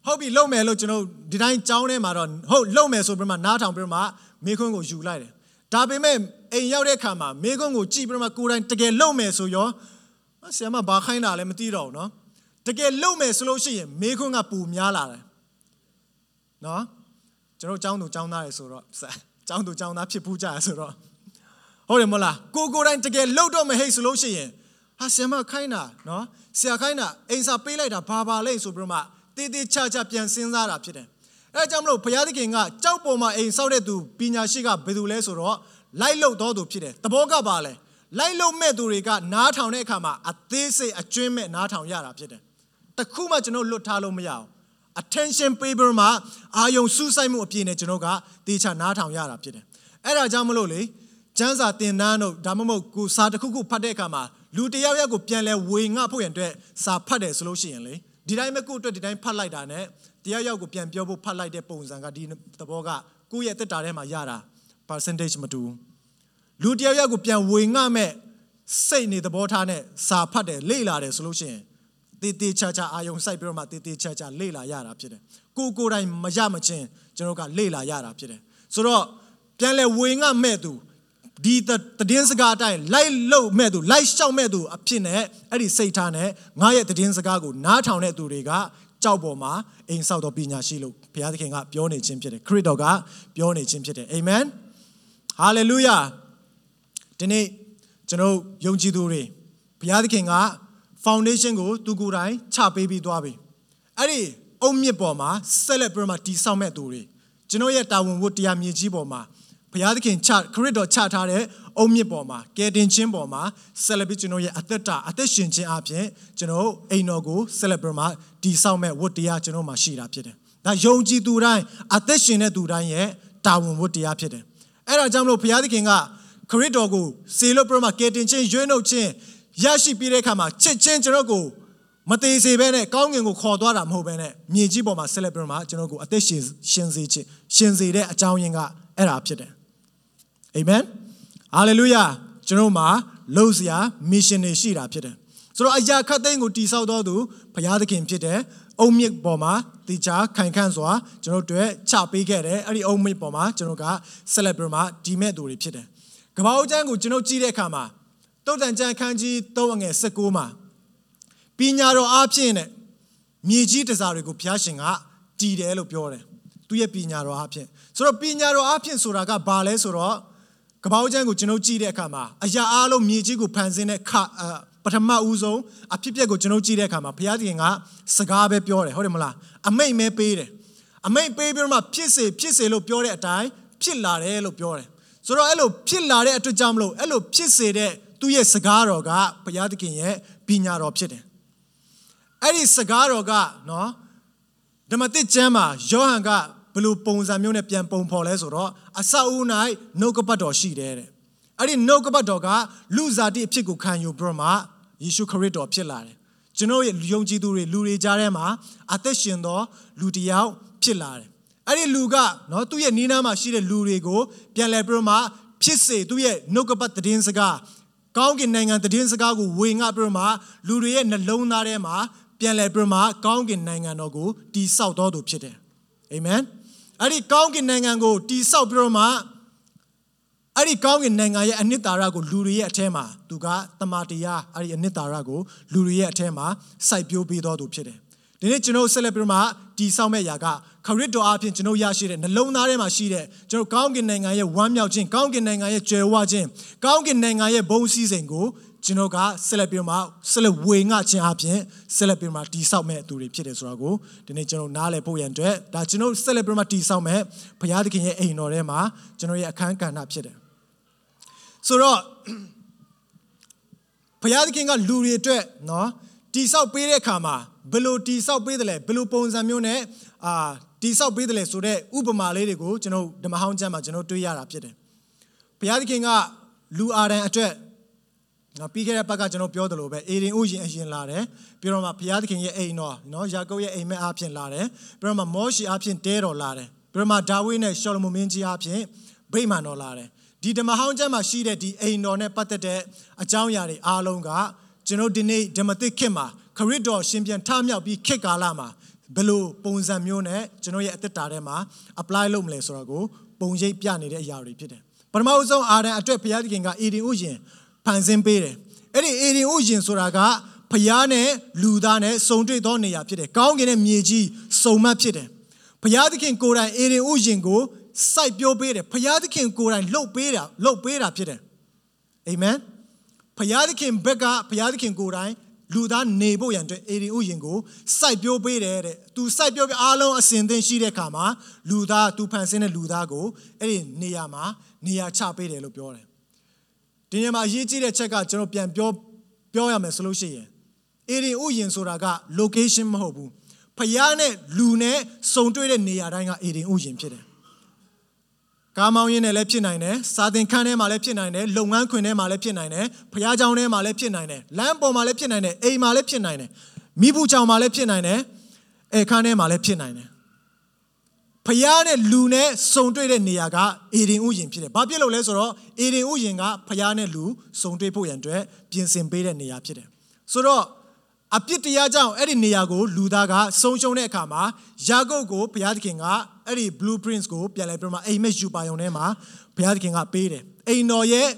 ဟုတ်ပြီလှုပ်မယ်လို့ကျွန်တော်ဒီတိုင်းကြောင်းထဲမှာတော့ဟုတ်လှုပ်မယ်ဆိုပြီးမှနားထောင်ပြီးမှမေခွန်းကိုယူလိုက်တယ်ဒါပေမဲ့အိမ်ရောက်တဲ့အခါမှာမေခွန်းကိုကြည့်ပြီးမှကိုယ်တိုင်တကယ်လှုပ်မယ်ဆိုရောဆရာမဘာခိုင်းတာလဲမသိတော့ဘူးနော် တကယ်လုံမယ်ဆိုလို့ရှိရင်မေခွန်းကပူများလာတယ်နော်ကျွန်တော်ចောင်းသူចောင်းသားရယ်ဆိုတော့ចောင်းသူចောင်းသားဖြစ်ဘူးကြရဆိုတော့ဟုတ်တယ်မလားကိုကိုတိုင်းတကယ်လုံတော့မဟိတ်ဆိုလို့ရှိရင်ဟာဆရာမခိုင်းတာနော်ဆရာခိုင်းတာအိမ်စာပေးလိုက်တာဘာပါလဲဆိုပြီးတော့မှတေးသေးချာချာပြန်စဉ်းစားတာဖြစ်တယ်အဲကြောင့်မလို့ဘုရားသခင်ကကြောက်ပေါ်မှာအိမ်ဆောက်တဲ့သူပညာရှိကဘယ်သူလဲဆိုတော့လိုက်လုံတော်သူဖြစ်တယ်တဘောကပါလဲလိုက်လုံမဲ့သူတွေကနားထောင်တဲ့အခါမှာအသေးစိတ်အကျွင်းမဲ့နားထောင်ရတာဖြစ်တယ် တခုမှကျွန်တော်လွတ်ထားလို့မရအောင် attention paper မှာအာယုံစူးစိုက်မှုအပြည့်နဲ့ကျွန်တော်ကတေချာနားထောင်ရတာဖြစ်တယ်အဲ့ဒါကြောင့်မလို့လေကျမ်းစာသင်တန်းတို့ဒါမှမဟုတ်ကိုစာတစ်ခုခုဖတ်တဲ့အခါမှာလူတယောက်ယောက်ကိုပြန်လဲဝေငှဖို့ရန်အတွက်စာဖတ်တယ်ဆိုလို့ရှိရင်လေဒီတိုင်းပဲကိုယ့်အတွက်ဒီတိုင်းဖတ်လိုက်တာ ਨੇ တယောက်ယောက်ကိုပြန်ပြောဖို့ဖတ်လိုက်တဲ့ပုံစံကဒီသဘောကကိုယ့်ရဲ့တက်တာထဲမှာရတာ percentage မတူလူတယောက်ယောက်ကိုပြန်ဝေငှမဲ့စိတ်နေသဘောထားနဲ့စာဖတ်တယ်လေ့လာတယ်ဆိုလို့ရှိရင် တေးသေးချာချာအာယုံစိုက်ပြီးတော့မှတေးသေးချာချာလေ့လာရတာဖြစ်တယ်ကိုကိုတိုင်းမရမချင်းကျွန်တော်ကလေ့လာရတာဖြစ်တယ်ဆိုတော့ပြန်လဲဝေငှမဲ့သူဒီတည်င်းစကားအတိုင်းလိုက်လို့မဲ့သူလိုက်ရှောက်မဲ့သူအဖြစ်နဲ့အဲ့ဒီစိတ်ထားနဲ့ငါရဲ့တည်င်းစကားကိုနားထောင်တဲ့သူတွေကကြောက်ပေါ်မှာအိမ်ဆောက်တော်ပညာရှိလို့ဘုရားသခင်ကပြောနေခြင်းဖြစ်တယ်ခရစ်တော်ကပြောနေခြင်းဖြစ်တယ်အာမင်ဟာလေလုယာဒီနေ့ကျွန်တော်ယုံကြည်သူတွေဘုရားသခင်က foundation ကိုသူကိုယ်တိုင်ချပေးပြီးသွားပြီအဲ့ဒီအုံမြစ်ပေါ်မှာဆက်လက်ပြီးမှတည်ဆောက်မဲ့သူတွေကျွန်တော်ရဲ့တာဝန်ဝတ္တရားမြေကြီးပေါ်မှာဘုရားသခင်ချခရစ်တော်ချထားတဲ့အုံမြစ်ပေါ်မှာကယ်တင်ခြင်းပေါ်မှာဆက်လက်ပြီးကျွန်တော်ရဲ့အသက်တာအသက်ရှင်ခြင်းအပြင်ကျွန်တော်အိမ်တော်ကိုဆက်လက်ပြီးမှတည်ဆောက်မဲ့ဝတ္တရားကျွန်တော်မှာရှိတာဖြစ်တယ်ဒါယုံကြည်သူတိုင်းအသက်ရှင်တဲ့သူတိုင်းရဲ့တာဝန်ဝတ္တရားဖြစ်တယ်အဲ့ဒါကြောင့်မလို့ဘုရားသခင်ကခရစ်တော်ကိုစေလို့ပြမကယ်တင်ခြင်းရွေးနှုတ်ခြင်း ရရှိပြီးတဲ့အခါမှာချစ်ချင်းကျွန်တော်ကိုမသေးစေဘဲနဲ့ကောင်းငင်ကိုခေါ်သွားတာမဟုတ်ဘဲနဲ့မြေကြီးပေါ်မှာဆက်လက်ပြီးတော့ကျွန်တော်ကိုအသက်ရှင်ရှင်စေခြင်းရှင်စေတဲ့အကြောင်းရင်းကအဲ့ဒါဖြစ်တယ်အာမင်ဟာလေလုယာကျွန်တော်မှာလှုပ်ရှား mission တွေရှိတာဖြစ်တယ်ဆိုတော့အရာခတ်သိမ်းကိုတိဆောက်တော်သူဘုရားသခင်ဖြစ်တယ်အုံမြစ်ပေါ်မှာတိချာခိုင်ခန့်စွာကျွန်တော်တို့ချပေးခဲ့တယ်အဲ့ဒီအုံမြစ်ပေါ်မှာကျွန်တော်ကဆက်လက်ပြီးမှဒီမဲ့သူတွေဖြစ်တယ်ကမ္ဘာဦးကျမ်းကိုကျွန်တော်ကြည့်တဲ့အခါမှာ တုတ်တန်ကျမ်းခန်းကြီး3အငယ်16မှာပညာတော်အားဖြင့်နဲ့မြေကြီးတစားတွေကိုဘုရားရှင်ကတည်တယ်လို့ပြောတယ်သူရဲ့ပညာတော်အားဖြင့်ဆိုတော့ပညာတော်အားဖြင့်ဆိုတာကဘာလဲဆိုတော့ကပ္ပဦးကျမ်းကိုကျွန်တော်ကြည့်တဲ့အခါမှာအရာအားလုံးမြေကြီးကိုဖန်ဆင်းတဲ့ခပထမဦးဆုံးအဖြစ်ပြက်ကိုကျွန်တော်ကြည့်တဲ့အခါမှာဘုရားသခင်ကစကားပဲပြောတယ်ဟုတ်တယ်မလားအမိတ်မဲပေးတယ်အမိတ်ပေးပြီးတော့မှဖြစ်စေဖြစ်စေလို့ပြောတဲ့အတိုင်းဖြစ်လာတယ်လို့ပြောတယ်ဆိုတော့အဲ့လိုဖြစ်လာတဲ့အတွက်ကြောင့်မလို့အဲ့လိုဖြစ်စေတဲ့ သူ့ရဲ့စကားတော်ကဘုရားသခင်ရဲ့ပညာတော်ဖြစ်တယ်အဲ့ဒီစကားတော်ကနော်ဓမ္မသစ်ကျမ်းမှာယောဟန်ကဘယ်လိုပုံစံမျိုးနဲ့ပြန်ပုံဖော်လဲဆိုတော့အဆောက်အဦ၌နှုတ်ကပတ်တော်ရှိတယ်တဲ့အဲ့ဒီနှုတ်ကပတ်တော်ကလူစားတိအဖြစ်ကိုခံယူပြီးတော့မှယေရှုခရစ်တော်ဖြစ်လာတယ်ကျွန်တော်ရဲ့ယုံကြည်သူတွေလူတွေကြားထဲမှာအသက်ရှင်သောလူတစ်ယောက်ဖြစ်လာတယ်အဲ့ဒီလူကနော်သူ့ရဲ့နီးနားမှာရှိတဲ့လူတွေကိုပြန်လဲပြီးတော့မှဖြစ်စေသူ့ရဲ့နှုတ်ကပတ်သတင်းစကား ကောင်းကင်နိုင်ငံသတင်းစကားကိုဝေငှပြီးတော့မှလူတွေရဲ့နှလုံးသားထဲမှာပြန်လဲပြီးမှကောင်းကင်နိုင်ငံတော်ကိုတည်ဆောက်တော်သူဖြစ်တယ်အာမင်အဲ့ဒီကောင်းကင်နိုင်ငံကိုတည်ဆောက်ပြီးတော့မှအဲ့ဒီကောင်းကင်နိုင်ငံရဲ့အနှစ်သာရကိုလူတွေရဲ့အထဲမှာသူကတမန်တရားအဲ့ဒီအနှစ်သာရကိုလူတွေရဲ့အထဲမှာစိုက်ပျိုးပေးတော်သူဖြစ်တယ်ဒီနေ့ကျွန်တော်ဆက်လက်ပြီးမှတည်ဆောက်မဲ့ຢာက ခရစ်တော်အဖင်ကျွန်တော်ရရှိတဲ့နှလုံးသားထဲမှာရှိတဲ့ကျွန်တော်ကောင်းကင်နိုင်ငံရဲ့ဝမ်းမြောက်ခြင်းကောင်းကင်နိုင်ငံရဲ့ကြွယ်ဝခြင်းကောင်းကင်နိုင်ငံရဲ့ဘုန်းစည်းစိမ်ကိုကျွန်တော်ကဆက်လက်ပြီးမှဆက်လက်ဝေငှခြင်းအပြင်ဆက်လက်ပြီးမှတိဆောက်မဲ့သူတွေဖြစ်တယ်ဆိုတာကိုဒီနေ့ကျွန်တော်နားလည်ဖို့ရန်အတွက်ဒါကျွန်တော်ဆက်လက်ပြီးမှတိဆောက်မဲ့ဘုရားသခင်ရဲ့အိမ်တော်ထဲမှာကျွန်တော်ရဲ့အခန်းကဏ္ဍဖြစ်တယ်ဆိုတော့ဘုရားသခင်ကလူတွေအတွက်နော်တိဆောက်ပေးတဲ့အခါမှာဘယ်လိုတိဆောက်ပေးတယ်လဲဘယ်လိုပုံစံမျိုးနဲ့အာ တိဆောက်ပေးတယ်လဲဆိုတော့ဥပမာလေးတွေကိုကျွန်တော်ဓမ္မဟောင်းကျမ်းမှာကျွန်တော်တွေ့ရတာဖြစ်တယ်ဘုရားသခင်ကလူအာရန်အတွက်နော်ပြီးခဲ့တဲ့ဘက်ကကျွန်တော်ပြောသလိုပဲအေရင်ဥယျင်အရင်လာတယ်ပြီးတော့မှဘုရားသခင်ရဲ့အိမ်တော်နော်ယာကုပ်ရဲ့အိမ်မက်အားဖြင့်လာတယ်ပြီးတော့မှမောရှေအားဖြင့်တဲတော်လာတယ်ပြီးတော့မှဒါဝိဒ်နဲ့ရှောလမုန်မင်းကြီးအားဖြင့်ဗိမာန်တော်လာတယ်ဒီဓမ္မဟောင်းကျမ်းမှာရှိတဲ့ဒီအိမ်တော်နဲ့ပတ်သက်တဲ့အကြောင်းအရာတွေအားလုံးကကျွန်တော်ဒီနေ့ဓမ္မသစ်ခေတ်မှာခရစ်တော်ရှင်ပြန်ထမြောက်ပြီးခေတ်ကာလမှာ ဘယ်လိုပုံစံမျိုးနဲ့ကျွန်တော်ရဲ့အသက်တာထဲမှာ apply လုပ်မလဲဆိုတော့ကိုပုံရိပ်ပြနေတဲ့အရာတွေဖြစ်တယ်ပထမဦးဆုံးအာရန်အတွက်ဘုရားသခင်ကအေဒင်ဥယျင်ဖန်ဆင်းပေးတယ်အဲ့ဒီအေဒင်ဥယျင်ဆိုတာကဖျားနဲ့လူသားနဲ့စုံတွေ့သောနေရာဖြစ်တယ်။ကောင်းကင်နဲ့မြေကြီးစုံမတ်ဖြစ်တယ်။ဖျားသခင်ကိုယ်တိုင်အေရင်ဥယျင်ကိုစိုက်ပျိုးပေးတယ်။ဖျားသခင်ကိုယ်တိုင်လှုပ်ပေးတာလှုပ်ပေးတာဖြစ်တယ်။အာမင်။ဖျားသခင်ဘက်ကဖျားသခင်ကိုယ်တိုင် လူသားနေဖို့ရန်အတွက်အေရင်ဥယျင်ကိုစိုက်ပျိုးပေးတယ်တဲ့။ तू စိုက်ပျိုးပြီးအားလုံးအစဉ်သင်ရှိတဲ့အခါမှာလူသား तू ဖန်ဆင်းတဲ့လူသားကိုအဲ့ဒီနေရာမှာနေရာချပေးတယ်လို့ပြောတယ်။ဒီနေရာမှာအရေးကြီးတဲ့ချက်ကကျွန်တော်ပြန်ပြောပြောရမယ်ဆိုလို့ရှိရင်အေရင်ဥယျင်ဆိုတာက location မဟုတ်ဘူးဖျားနဲ့လူနဲ့စုံတွေ့တဲ့နေရာတိုင်းကအေရင်ဥယျင်ဖြစ်တယ် ကားမောင်းရင်းနဲ့လည်းဖြစ်နိုင်တယ်စာသင်ခန်းထဲမှာလည်းဖြစ်နိုင်တယ်လုပ်ငန်းခွင်ထဲမှာလည်းဖြစ်နိုင်တယ်ဖျားเจ้าထဲမှာလည်းဖြစ်နိုင်တယ်လမ်းပေါ်မှာလည်းဖြစ်နိုင်တယ်အိမ်မှာလည်းဖြစ်နိုင်တယ်မိဘူးเจ้าမှာလည်းဖြစ်နိုင်တယ်အဲခန်းထဲမှာလည်းဖြစ်နိုင်တယ်ဖျားနဲ့လူနဲ့စုံတွေ့တဲ့နေရာကအေရင်ဥယျင်ဖြစ်တယ်။ဘာဖြစ်လို့လဲဆိုတော့အေရင်ဥယျင်ကဖျားနဲ့လူစုံတွေ့ဖို့ရန်အတွက်ပြင်ဆင်ပေးတဲ့နေရာဖြစ်တယ်။ဆိုတော့အပြစ်တရားကြောင့်အဲ့ဒီနေရာကိုလူသားကဆုံးရှုံးတဲ့အခါမှာယာကုပ်ကိုဘုရားသခင်က အဲ့ဒီ blueprints ကိုပြန်လဲပြီးတော့အိမ်မက်ယူပါယုံထဲမှာဘုရားသခင်ကပေးတယ်အိမ်တော်ရဲ့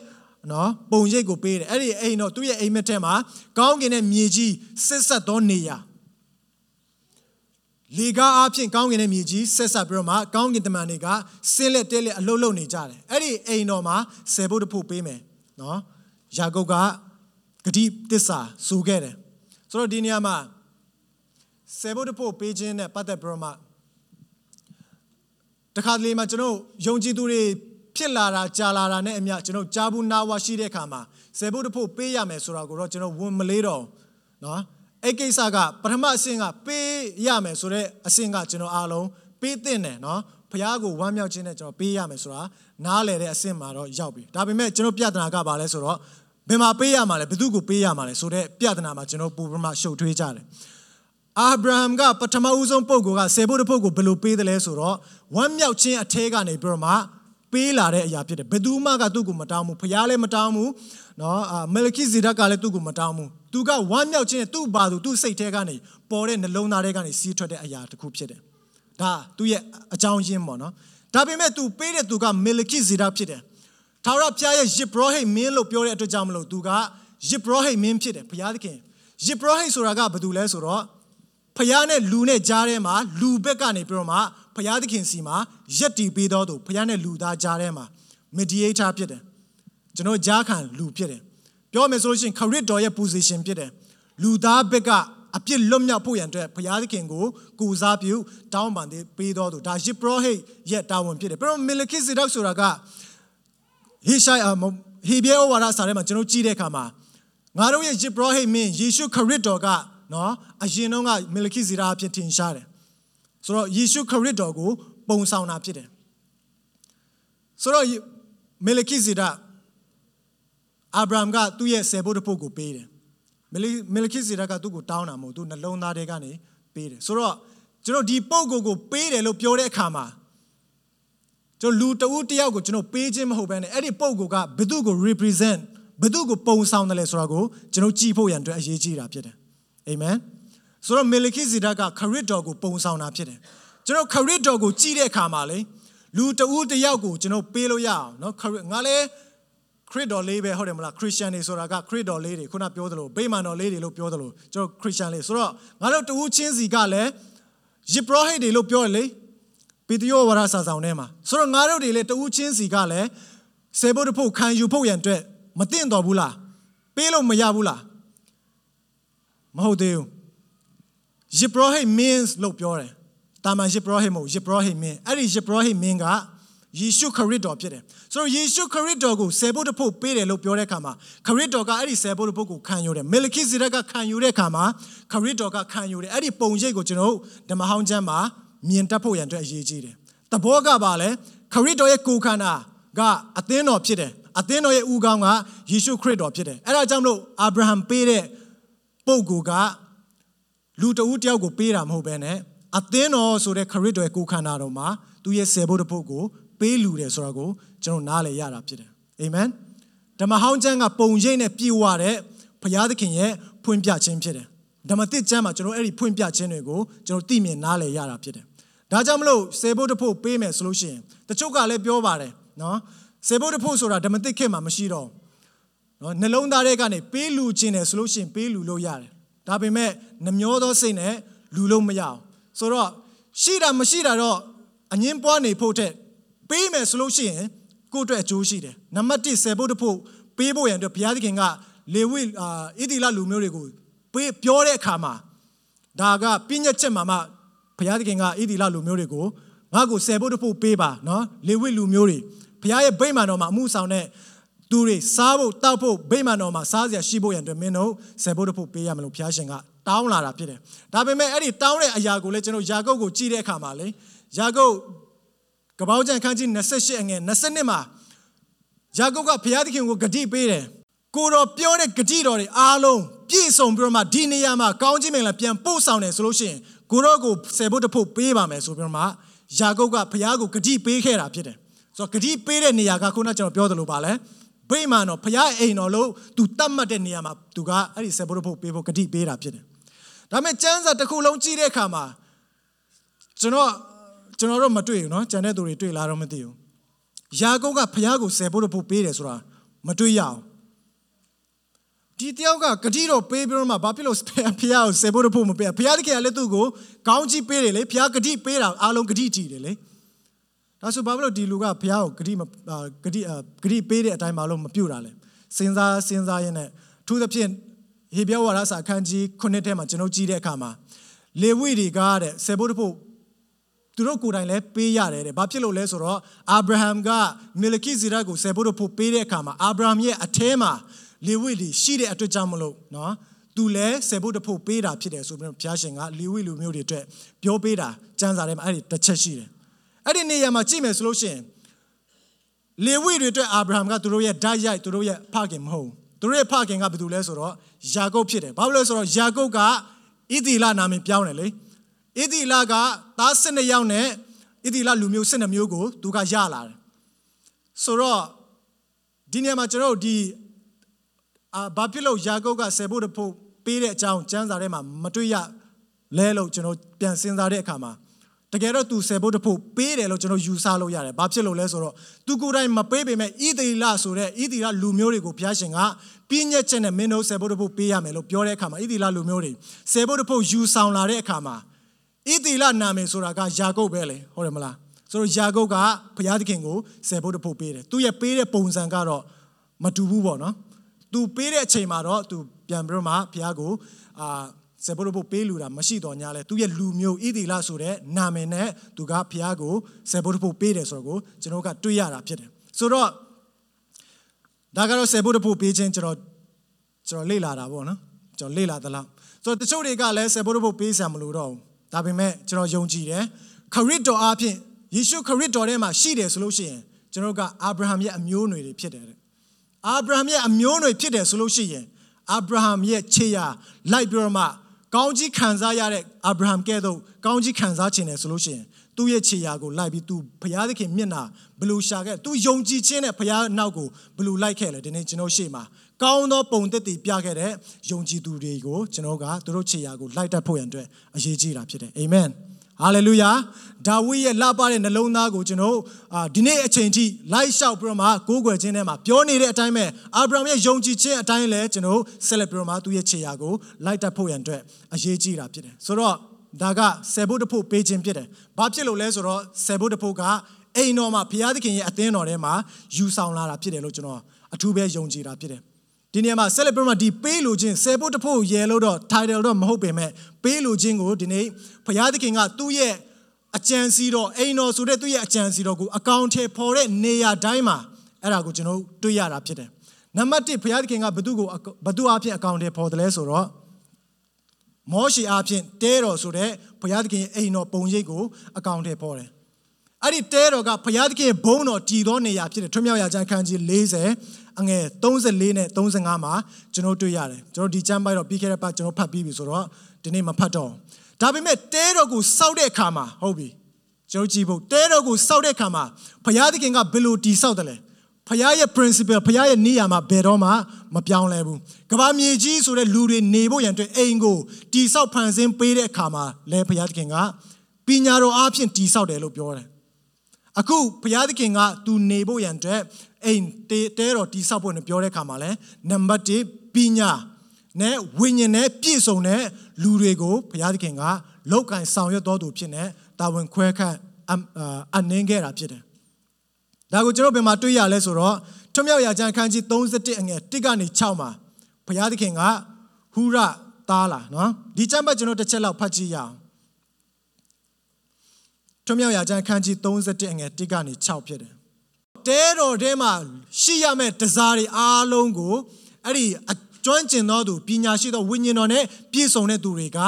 နော်ပုံရိပ်ကိုပေးတယ်အဲ့ဒီအိမ်တော်သူ့ရဲ့အိမ်မက်ထဲမှာကောင်းကင်နဲ့မြေကြီးဆက်ဆက်သောနေရာလေကားအဖြစ်ကောင်းကင်နဲ့မြေကြီးဆက်ဆက်ပြီးတော့မှကောင်းကင်တမန်တွေကဆင်းလက်တဲလက်အလုတ်လုတ်နေကြတယ်အဲ့ဒီအိမ်တော်မှာဆယ်ဖို့တဖို့ပေးမယ်နော်ယာကုပ်ကဂတိတစ္ဆာဆိုခဲ့တယ်ဆိုတော့ဒီနေရာမှာဆယ်ဘုတ်တဖို့ပေးခြင်းနဲ့ပတ်သက်ပြီးတော့မှ တခါတလေမှာကျွန်တော်ယုံကြည်သူတွေဖြစ်လာတာကြာလာတာနဲ့အမျှကျွန်တော်ကြားဘူးနာဝရှိတဲ့အခါမှာဆယ်ဘုတ်တဖို့ပေးရမယ်ဆိုတာကိုတော့ကျွန်တော်ဝန်မလေးတော့နော်အဲ့ကိစ္စကပထမအဆင့်ကပေးရမယ်ဆိုတော့အဆင့်ကကျွန်တော်အားလုံးပေးသင့်တယ်နော်ဖះကိုဝမ်းမြောက်ခြင်းနဲ့ကျွန်တော်ပေးရမယ်ဆိုတာနားလည်တဲ့အဆင့်မှာတော့ရောက်ပြီဒါပေမဲ့ကျွန်တော်ပြဿနာကဘာလဲဆိုတော့ဘယ်မှာပေးရမှာလဲဘယ်သူကိုပေးရမှာလဲဆိုတော့ပြဿနာမှာကျွန်တော်ပူပမာရှုပ်ထွေးကြတယ် အာဗြဟံကပထမဦးဆုံးပုဂ္ဂိုလ်ကဆယ်ဖို့တစ်ပုဂ္ဂိုလ်ဘယ်လိုပေးတယ်လဲဆိုတော့ဝမ်းမြောက်ခြင်းအထဲကနေပြီးတော့မှပေးလာတဲ့အရာဖြစ်တယ်ဘယ်သူမှကသူ့ကိုမတောင်းဘူးဖခင်လည်းမတောင်းဘူးနော်အာမလခိဇေဒကလည်းသူ့ကိုမတောင်းဘူးသူကဝမ်းမြောက်ခြင်းနဲ့သူ့ဘာသူသူ့စိတ်ထဲကနေပေါ်တဲ့နှလုံးသားထဲကနေစီးထွက်တဲ့အရာတစ်ခုဖြစ်တယ်ဒါသူ့ရဲ့အကြောင်းရင်းပေါ့နော်ဒါပေမဲ့ तू ပေးတဲ့သူကမလခိဇေဒဖြစ်တယ်ထာဝရဘုရားရဲ့ယစ်ဘရဟိမင်းလို့ပြောတဲ့အတွက်ကြောင့်မလို့သူကယစ်ဘရဟိမင်းဖြစ်တယ်ဘုရားသခင်ယစ်ဘရဟိဆိုတာကဘာတူလဲဆိုတော့ ဖျားနဲ့လူနဲ့ကြားထဲမှာလူဘက်ကနေပြီးတော့မှဖျားသခင်စီမှာရက်တီပေးတော်သူဖျားနဲ့လူသားကြားထဲမှာ mediator ဖြစ်တယ်ကျွန်တော်ကြားခံလူဖြစ်တယ်ပြောမယ်ဆိုလို့ရှိရင်ခရစ်တော်ရဲ့ position ဖြစ်တယ်လူသားဘက်ကအပြစ်လွတ်မြောက်ဖို့ရန်အတွက်ဘုရားသခင်ကိုကိုစားပြုတောင်းပန်ပေးတော်သူဒါယစ်ပရောဟိတ်ရဲ့တာဝန်ဖြစ်တယ်ပြီးတော့မီလခိဇေဒက်ဆိုတာကဟေရှိုင်ဟေဘဲဩဝါဒစာထဲမှာကျွန်တော်ကြည့်တဲ့အခါမှာငါတို့ရဲ့ယစ်ပရောဟိတ်မင်းယေရှုခရစ်တော်က နော်အရင်တော့ကမီလခိဇေဒက်အဖြစ်ထင်ရှားတယ်ဆိုတော့ယေရှုခရစ်တော်ကို ပုံဆောင်တာဖြစ်တယ်ဆိုတော့မီလခိဇေဒက်အာဗြဟံကသူ့ရဲ့ဆယ်ဘုတ်တစ်ပုဒ်ကိုပေးတယ်မီလခိဇေဒက်ကသူ့ကိုတောင်းတာမဟုတ်သူနှလုံးသားထဲကနေပေးတယ်ဆိုတော့ကျွန်တော်ဒီပုဂ္ဂိုလ်ကိုပေးတယ်လို့ပြောတဲ့အခါမှာကျွန်တော်လူတဦးတယောက်ကိုကျွန်တော်ပေးခြင်းမဟုတ်ဘဲနဲ့အဲ့ဒီပုဂ္ဂိုလ်ကဘယ်သူကို represent ဘယ်သူကိုပုံဆောင်တယ်လဲဆိုတာကိုကျွန်တော်ကြည့်ဖို့ရန်အတွက်အရေးကြီးတာဖြစ်တယ် အာမင်ဆိုတော့မီလခိဇေဒက်ကခရစ်တော်ကိုပုံဆောင်တာဖြစ်တယ်ကျွန်တော်ခရစ်တော်ကိုကြည့်တဲ့အခါမှာလေလူတဦးတယောက်ကိုကျွန်တော်ပေးလို့ရအောင်เนาะငါလည်းခရစ်တော်လေးပဲဟုတ်တယ်မလားခရစ်ယာန်တွေဆိုတာကခရစ်တော်လေးတွေခုနပြောသလိုဗိမာန်တော်လေးတွေလို့ပြောသလိုကျွန်တော်ခရစ်ယာန်လေးဆိုတော့ငါတို့တူးချင်းစီကလည်းယစ်ပရောဟိတ်တွေလို့ပြောတယ်လေပေတယောဝါဒစာဆောင်ထဲမှာဆိုတော့ငါတို့တွေလည်းတူးချင်းစီကလည်းဆေဘုတ်တဖို့ခံယူဖို့ရန်အတွက်မတင်တော်ဘူးလားပေးလို့မရဘူးလား မဟုတ်သေးဘူးယစ်ပရောဟိတ် means လို့ပြောတယ်တာမန်ယစ်ပရောဟိတ်မဟုတ်ယစ်ပရောဟိတ် mean အဲ့ဒီယစ်ပရောဟိတ် mean ကယေရှုခရစ်တော်ဖြစ်တယ်ဆိုတော့ယေရှုခရစ်တော်ကိုဆယ်ဘုတ်တစ်ဖုတ်ပေးတယ်လို့ပြောတဲ့အခါမှာခရစ်တော်ကအဲ့ဒီဆယ်ဘုတ်တစ်ဖုတ်ကိုခံယူတယ်မေလခိဇေဒက်ကခံယူတဲ့အခါမှာခရစ်တော်ကခံယူတယ်အဲ့ဒီပုံရိပ်ကိုကျွန်တော်ဓမ္မဟောင်းကျမ်းမှာမြင်တတ်ဖို့ရန်အတွက်အရေးကြီးတယ်တဘောကပါလဲခရစ်တော်ရဲ့ကိုယ်ခန္ဓာကအသင်းတော်ဖြစ်တယ်အသင်းတော်ရဲ့ဥကောင်းကယေရှုခရစ်တော်ဖြစ်တယ်အဲ့ဒါကြောင့်မလို့အာဗြဟံပေးတဲ့ ပုံကိုကလူတဦးတယောက်ကိုပေးတာမဟုတ်ဘဲနဲ့အသင်းတော်ဆိုတဲ့ခရစ်တော်ရဲ့ကိုယ်ခန္ဓာတော်မှာသူရဲ့ဆယ်ဘုတ်တစ်ဖုတ်ကိုပေးလူတယ်ဆိုတာကိုကျွန်တော်နားလည်ရတာဖြစ်တယ်အာမင်ဓမ္မဟောင်းကျမ်းကပုံရိပ်နဲ့ပြည့်ဝတဲ့ဘုရားသခင်ရဲ့ဖွင့်ပြခြင်းဖြစ်တယ်ဓမ္မသစ်ကျမ်းမှာကျွန်တော်အဲ့ဒီဖွင့်ပြခြင်းတွေကိုကျွန်တော်သိမြင်နားလည်ရတာဖြစ်တယ်ဒါကြောင့်မလို့စေဖို့တဖို့ပေးမယ်ဆိုလို့ရှိရင်တချို့ကလည်းပြောပါတယ်နော်စေဖို့တဖို့ဆိုတာဓမ္မသစ်ခေတ်မှာမရှိတော့ နော်နှလုံးသားထဲကနေပေးလူခြင်းတယ်ဆိုလို့ရှိရင်ပေးလူလို့ရတယ်ဒါပေမဲ့နှမျောသောစိတ်နဲ့လူလို့မရအောင်ဆိုတော့ရှိတာမရှိတာတော့အငင်းပွားနေဖို့တဲ့ပေးမယ်ဆိုလို့ရှိရင်ကိုယ့်အတွက်အကျိုးရှိတယ်နံပါတ်1ဆယ်ဖို့တဖို့ပေးဖို့ရန်အတွက်ဘုရားသခင်ကလေဝိအာဣတိလလူမျိုးတွေကိုပေးပြောတဲ့အခါမှာဒါကပြည့်ညက်ချက်မှာမှဘုရားသခင်ကဣတိလလူမျိုးတွေကိုငါ့ကိုဆယ်ဖို့တဖို့ပေးပါနော်လေဝိလူမျိုးတွေဘုရားရဲ့ဗိမာန်တော်မှာအမှုဆောင်တဲ့ သူတွေစားဖို့တောက်ဖို့ဗိမာန်တော်မှာစားစရာရှိဖို့ရန်အတွက်မင်းတို့ဆယ်ဖို့တဖို့ပေးရမလို့ဘုရားရှင်ကတောင်းလာတာဖြစ်တယ်ဒါပေမဲ့အဲ့ဒီတောင်းတဲ့အရာကိုလည်းကျွန်တော်ယာကုပ်ကိုကြည့်တဲ့အခါမှာလေယာကုပ်ကပောက်ကျန်ခန်းကြီး28အငယ်22မှာယာကုပ်ကဘုရားသခင်ကိုဂတိပေးတယ်ကိုတော်ပြောတဲ့ဂတိတော်တွေအားလုံးပြည့်စုံပြီးတော့မှဒီနေရာမှာကောင်းခြင်းမင်္ဂလာပြန်ပို့ဆောင်တယ်ဆိုလို့ရှိရင်ကိုတော်ကိုဆယ်ဖို့တစ်ဖို့ပေးပါမယ်ဆိုပြီးတော့မှယာကုပ်ကဘုရားကိုဂတိပေးခဲ့တာဖြစ်တယ်ဆိုတော့ဂတိပေးတဲ့နေရာကခုနကျွန်တော်ပြောသလိုပါလဲ ဗိမာန်တော်ဘုရားအိမ်တော်လို့သူတတ်မှတ်တဲ့နေရာမှာသူကအဲ့ဒီဆယ်ဖို့တစ်ဖို့ပေးဖို့ဂတိပေးတာဖြစ်တယ်ဒါပေမဲ့ကျမ်းစာတစ်ခုလုံးကြည့်တဲ့အခါမှာကျွန်တော်ကျွန်တော်တို့မတွေ့ဘူးเนาะကျန်တဲ့သူတွေတွေ့လာတော့မသိဘူးယာကုပ်ကဖះကိုဆယ်ဖို့ဖို့ပေးတယ်ဆိုတာမတွေ့ရအောင်ဒီတယောက်ကဂတိတော့ပေးပြီးတော့မှဘာဖြစ်လို့ဖះကိုဆယ်ဖို့ဖို့မပေးဖះတကယ်လည်းသူ့ကိုကောင်းကြီးပေးတယ်လေဖះဂတိပေးတာအားလုံးဂတိကြည့်တယ်လေ ဒါဆိုဘာဖြစ်လို့ဒီလူကဖះကိုဂတိမဂတိဂတိပေးတဲ့အတိုင်းမလို့မပြုတ်တာလဲစဉ်းစားစဉ်းစားရင်းနဲ့သူသဖြင့်ဟေဘရဲဝါဒစာအခန်းကြီး9ထဲမှာကျွန်တော်ကြည့်တဲ့အခါမှာလေဝိတွေကတဲ့ဆယ်ဖို့ဖို့သူတို့ကိုယ်တိုင်လည်းပေးရတယ်တဲ့။ဘာဖြစ်လို့လဲဆိုတော့အာဗြဟံကမီလခိဇေဒက်ကိုဆယ်ဖို့ဖို့ပေးတဲ့အခါမှာအာဗြဟံရဲ့အထဲမှာလေဝိတွေရှိတဲ့အတွက်ကြောင့်မလို့နော်သူလည်းဆယ်ဖို့ဖို့ပေးတာဖြစ်တယ်ဆိုပြီးတော့ဘုရားရှင်ကလေဝိလူမျိုးတွေအတွက်ပြောပေးတာစံစာထဲမှာအဲ့ဒီတစ်ချက်ရှိတယ်။ အဲ့ဒီနေရာမှာကြည့်မယ်ဆိုလို့ရှိရင်လေဝိတွေအတွက်အာဗြဟံကသူတို့ရဲ့ဓာတ်ရိုက်သူတို့ရဲ့ဖခင်မဟုတ်သူတို့ရဲ့ဖခင်ကဘယ်သူလဲဆိုတော့ယာကုပ်ဖြစ်တယ်။ဘာလို့လဲဆိုတော့ယာကုပ်ကဣသီလနာမည်ပြောင်းတယ်လေ။ဣသီလကသား12ယောက်နဲ့ဣသီလလူမျိုး12မျိုးကိုသူကရလာတယ်ဆိုတော့ဒီနေရာမှာကျွန်တော်တို့ဒီအာဘာဖြစ်လို့ယာကုပ်ကဆယ်ဖို့တဖို့ပေးတဲ့အကြောင်းကျမ်းစာထဲမှာမတွေ့ရလဲလို့ကျွန်တော်ပြန်စဉ်းစားတဲ့အခါမှာ တကယ်တော့သူဆယ်ဖို့တဖို့ပေးတယ်လို့ကျွန်တော်ယူဆလို့ရတယ်ဘာဖြစ်လို့လဲဆိုတော့သူကိုယ်တိုင်မပေးပေမဲ့ဣသီလဆိုတဲ့ဣသီလလူမျိုးတွေကိုဘုရားရှင်ကပြည့်ညက်ချက်နဲ့မင်းတို့ဆယ်ဖို့တဖို့ပေးရမယ်လို့ပြောတဲ့အခါမှာဣသီလလူမျိုးတွေဆယ်ဖို့တဖို့ယူဆောင်လာတဲ့အခါမှာဣသီလနာမည်ဆိုတာကယာကုပ်ပဲလေဟုတ်တယ်မလားဆိုတော့ယာကုပ်ကဘုရားသခင်ကိုဆယ်ဖို့တဖို့ပေးတယ်သူရဲ့ပေးတဲ့ပုံစံကတော့မတူဘူးပေါ့နော်သူပေးတဲ့အချိန်မှာတော့သူပြန်ပြီးတော့မှဘုရားကိုအာ စေဘိုဘိုပေးလူတာမရှိတော့ညာလဲသူရဲ့လူမျိုးဣသီလဆိုတဲ့နာမည်နဲ့သူကဘုရားကိုစေဘိုဘိုပေးတယ်ဆိုတော့ကိုကျွန်တော်ကတွေးရတာဖြစ်တယ်ဆိုတော့ဒါကတော့စေဘိုဘိုပေးခြင်းကျွန်တော်ကျွန်တော်လေ့လာတာပေါ့နော်ကျွန်တော်လေ့လာသလားဆိုတော့တချို့တွေကလည်းစေဘိုဘိုပေးစံမလို့တော့ဘူးဒါပေမဲ့ကျွန်တော်ယုံကြည်တယ်ခရစ်တော်အဖင်ယေရှုခရစ်တော်ထဲမှာရှိတယ်ဆိုလို့ရှိရင်ကျွန်တော်ကအာဗြဟံရဲ့အမျိုးအနွယ်တွေဖြစ်တယ်အာဗြဟံရဲ့အမျိုးအနွယ်ဖြစ်တယ်ဆိုလို့ရှိရင်အာဗြဟံရဲ့ခြေရာလိုက်ပြီးတော့မှ ကောင်းကြီးခံစားရတဲ့အာဗြဟံကဲ့သို့ကောင်းကြီးခံစားခြင်းတယ်ဆိုလို့ရှိရင်သူ့ရဲ့ခြေရာကိုလိုက်ပြီးသူဘုရားသခင်မျက်နှာဘလူရှာခဲ့သူယုံကြည်ခြင်းနဲ့ဘုရားနောက်ကိုဘလူလိုက်ခဲ့လေဒီနေ့ကျွန်တော်ရှေ့မှာကောင်းသောပုံသက်တည်ပြခဲ့တဲ့ယုံကြည်သူတွေကိုကျွန်တော်ကသူတို့ခြေရာကိုလိုက်တတ်ဖို့ရန်အတွက်အရေးကြီးတာဖြစ်တယ်အာမင် ဟာလေလုယာဒါဝိရဲ့လှပတဲ့နှလုံးသားကိုကျွန်တော်အာဒီနေ့အချိန်ထိလိုက်လျှောက်ပြီးတော့မှကိုးကွယ်ခြင်းထဲမှာပြောနေတဲ့အတိုင်းပဲအာဗြဟံရဲ့ယုံကြည်ခြင်းအတိုင်းလဲကျွန်တော်ဆက်လက်ပြီးတော့မှသူ့ရဲ့ခြေရာကိုလိုက်တတ်ဖို့ရန်အတွက်အရေးကြီးတာဖြစ်တယ်ဆိုတော့ဒါကဆယ်ဘုတ်တဖို့ပေးခြင်းဖြစ်တယ်ဘာဖြစ်လို့လဲဆိုတော့ဆယ်ဘုတ်တဖို့ကအိမ်တော်မှာဘုရားသခင်ရဲ့အသင်းတော်ထဲမှာယူဆောင်လာတာဖြစ်တယ်လို့ကျွန်တော်အထူးပဲယုံကြည်တာဖြစ်တယ် ဒီနေရာမှာ celebrate မှာဒီပေးလို့ခြင်းဆယ်ဖို့တဖို့ရဲလို့တော့ title တော့မဟုတ်ပေမဲ့ပေးလို့ခြင်းကိုဒီနေ့ဘုရားသခင်ကသူ့ရဲ့အကြံစီတော်အိမ်တော်ဆိုတဲ့သူ့ရဲ့အကြံစီတော်ကိုအကောင့်ထဲပေါ်တဲ့နေရာတိုင်းမှာအဲ့ဒါကိုကျွန်တော်တွေ့ရတာဖြစ်တယ်နံပါတ်1ဘုရားသခင်ကဘသူကိုဘသူအဖြစ်အကောင့်ထဲပေါ်တယ်လဲဆိုတော့မောရှေအဖြစ်တဲတော်ဆိုတဲ့ဘုရားသခင်ရဲ့အိမ်တော်ပုံရိပ်ကိုအကောင့်ထဲပေါ်တယ်အဲ့ဒီတဲတော်ကဘုရားသခင်ဘုန်းတော်တည်သောနေရာဖြစ်တယ်ထွမြောက်ရာကျမ်းခန်းကြီး40 အငယ်34နဲ့35မှာကျွန်တော်တွေ့ရတယ်ကျွန်တော်ဒီကျမ်းပိုက်တော့ပြီးခဲ့တဲ့ပတ်ကျွန်တော်ဖတ်ပြီးပြီဆိုတော့ဒီနေ့မဖတ်တော့ဒါပေမဲ့တဲတော်ကိုစောက်တဲ့အခါမှာဟုတ်ပြီကျွန်တော်ကြည့်ဖို့တဲတော်ကိုစောက်တဲ့အခါမှာဘုရားသခင်ကဘယ်လိုတည်ဆောက်တယ်လဲဖခင်ရဲ့ principle ဖခင်ရဲ့နေရာမှာဘယ်တော့မှမပြောင်းလဲဘူးကဘာမြေကြီးဆိုတဲ့လူတွေနေဖို့ရန်အတွက်အိမ်ကိုတိဆောက်ဖန်ဆင်းပေးတဲ့အခါမှာလဲဖခင်သခင်ကပညာတော်အားဖြင့်တိဆောက်တယ်လို့ပြောတယ်အခုဘုရားသခင်ကသူနေဖို့ရန်အတွက် အိမ်တဲတော်တိဆောက်ဖို့နဲ့ပြောတဲ့အခါမှာလဲနံပါတ်1ပညာနဲ့ဝိညာဉ်နဲ့ပြည့်စုံတဲ့လူတွေကိုဘုရားသခင်ကလောက်ကင်ဆောင်ရွက်တော်သူဖြစ်နေတာဝန်ခွဲခန့်အနှင်းခဲ့တာဖြစ်တယ်ဒါကိုကျွန်တော်ဘယ်မှာတွေ့ရလဲဆိုတော့ထွမြောက်ရာကျမ်းခန်းကြီး31အငယ်1ကနေ6မှာဘုရားသခင်ကဟူရသားလာနော်ဒီကျမ်းပတ်ကျွန်တော်တစ်ချက်လောက်ဖတ်ကြည့်ရအောင်ထွမြောက်ရာကျမ်းခန်းကြီး31အငယ်1ကနေ6ဖြစ်တယ် တဲတော်ထဲမှာရှိရမယ့်တစားတွေအားလုံးကိုအဲ့ဒီကျွမ်းကျင်သောသူပညာရှိသောဝိညာဉ်တော်နဲ့ပြည့်စုံတဲ့သူတွေက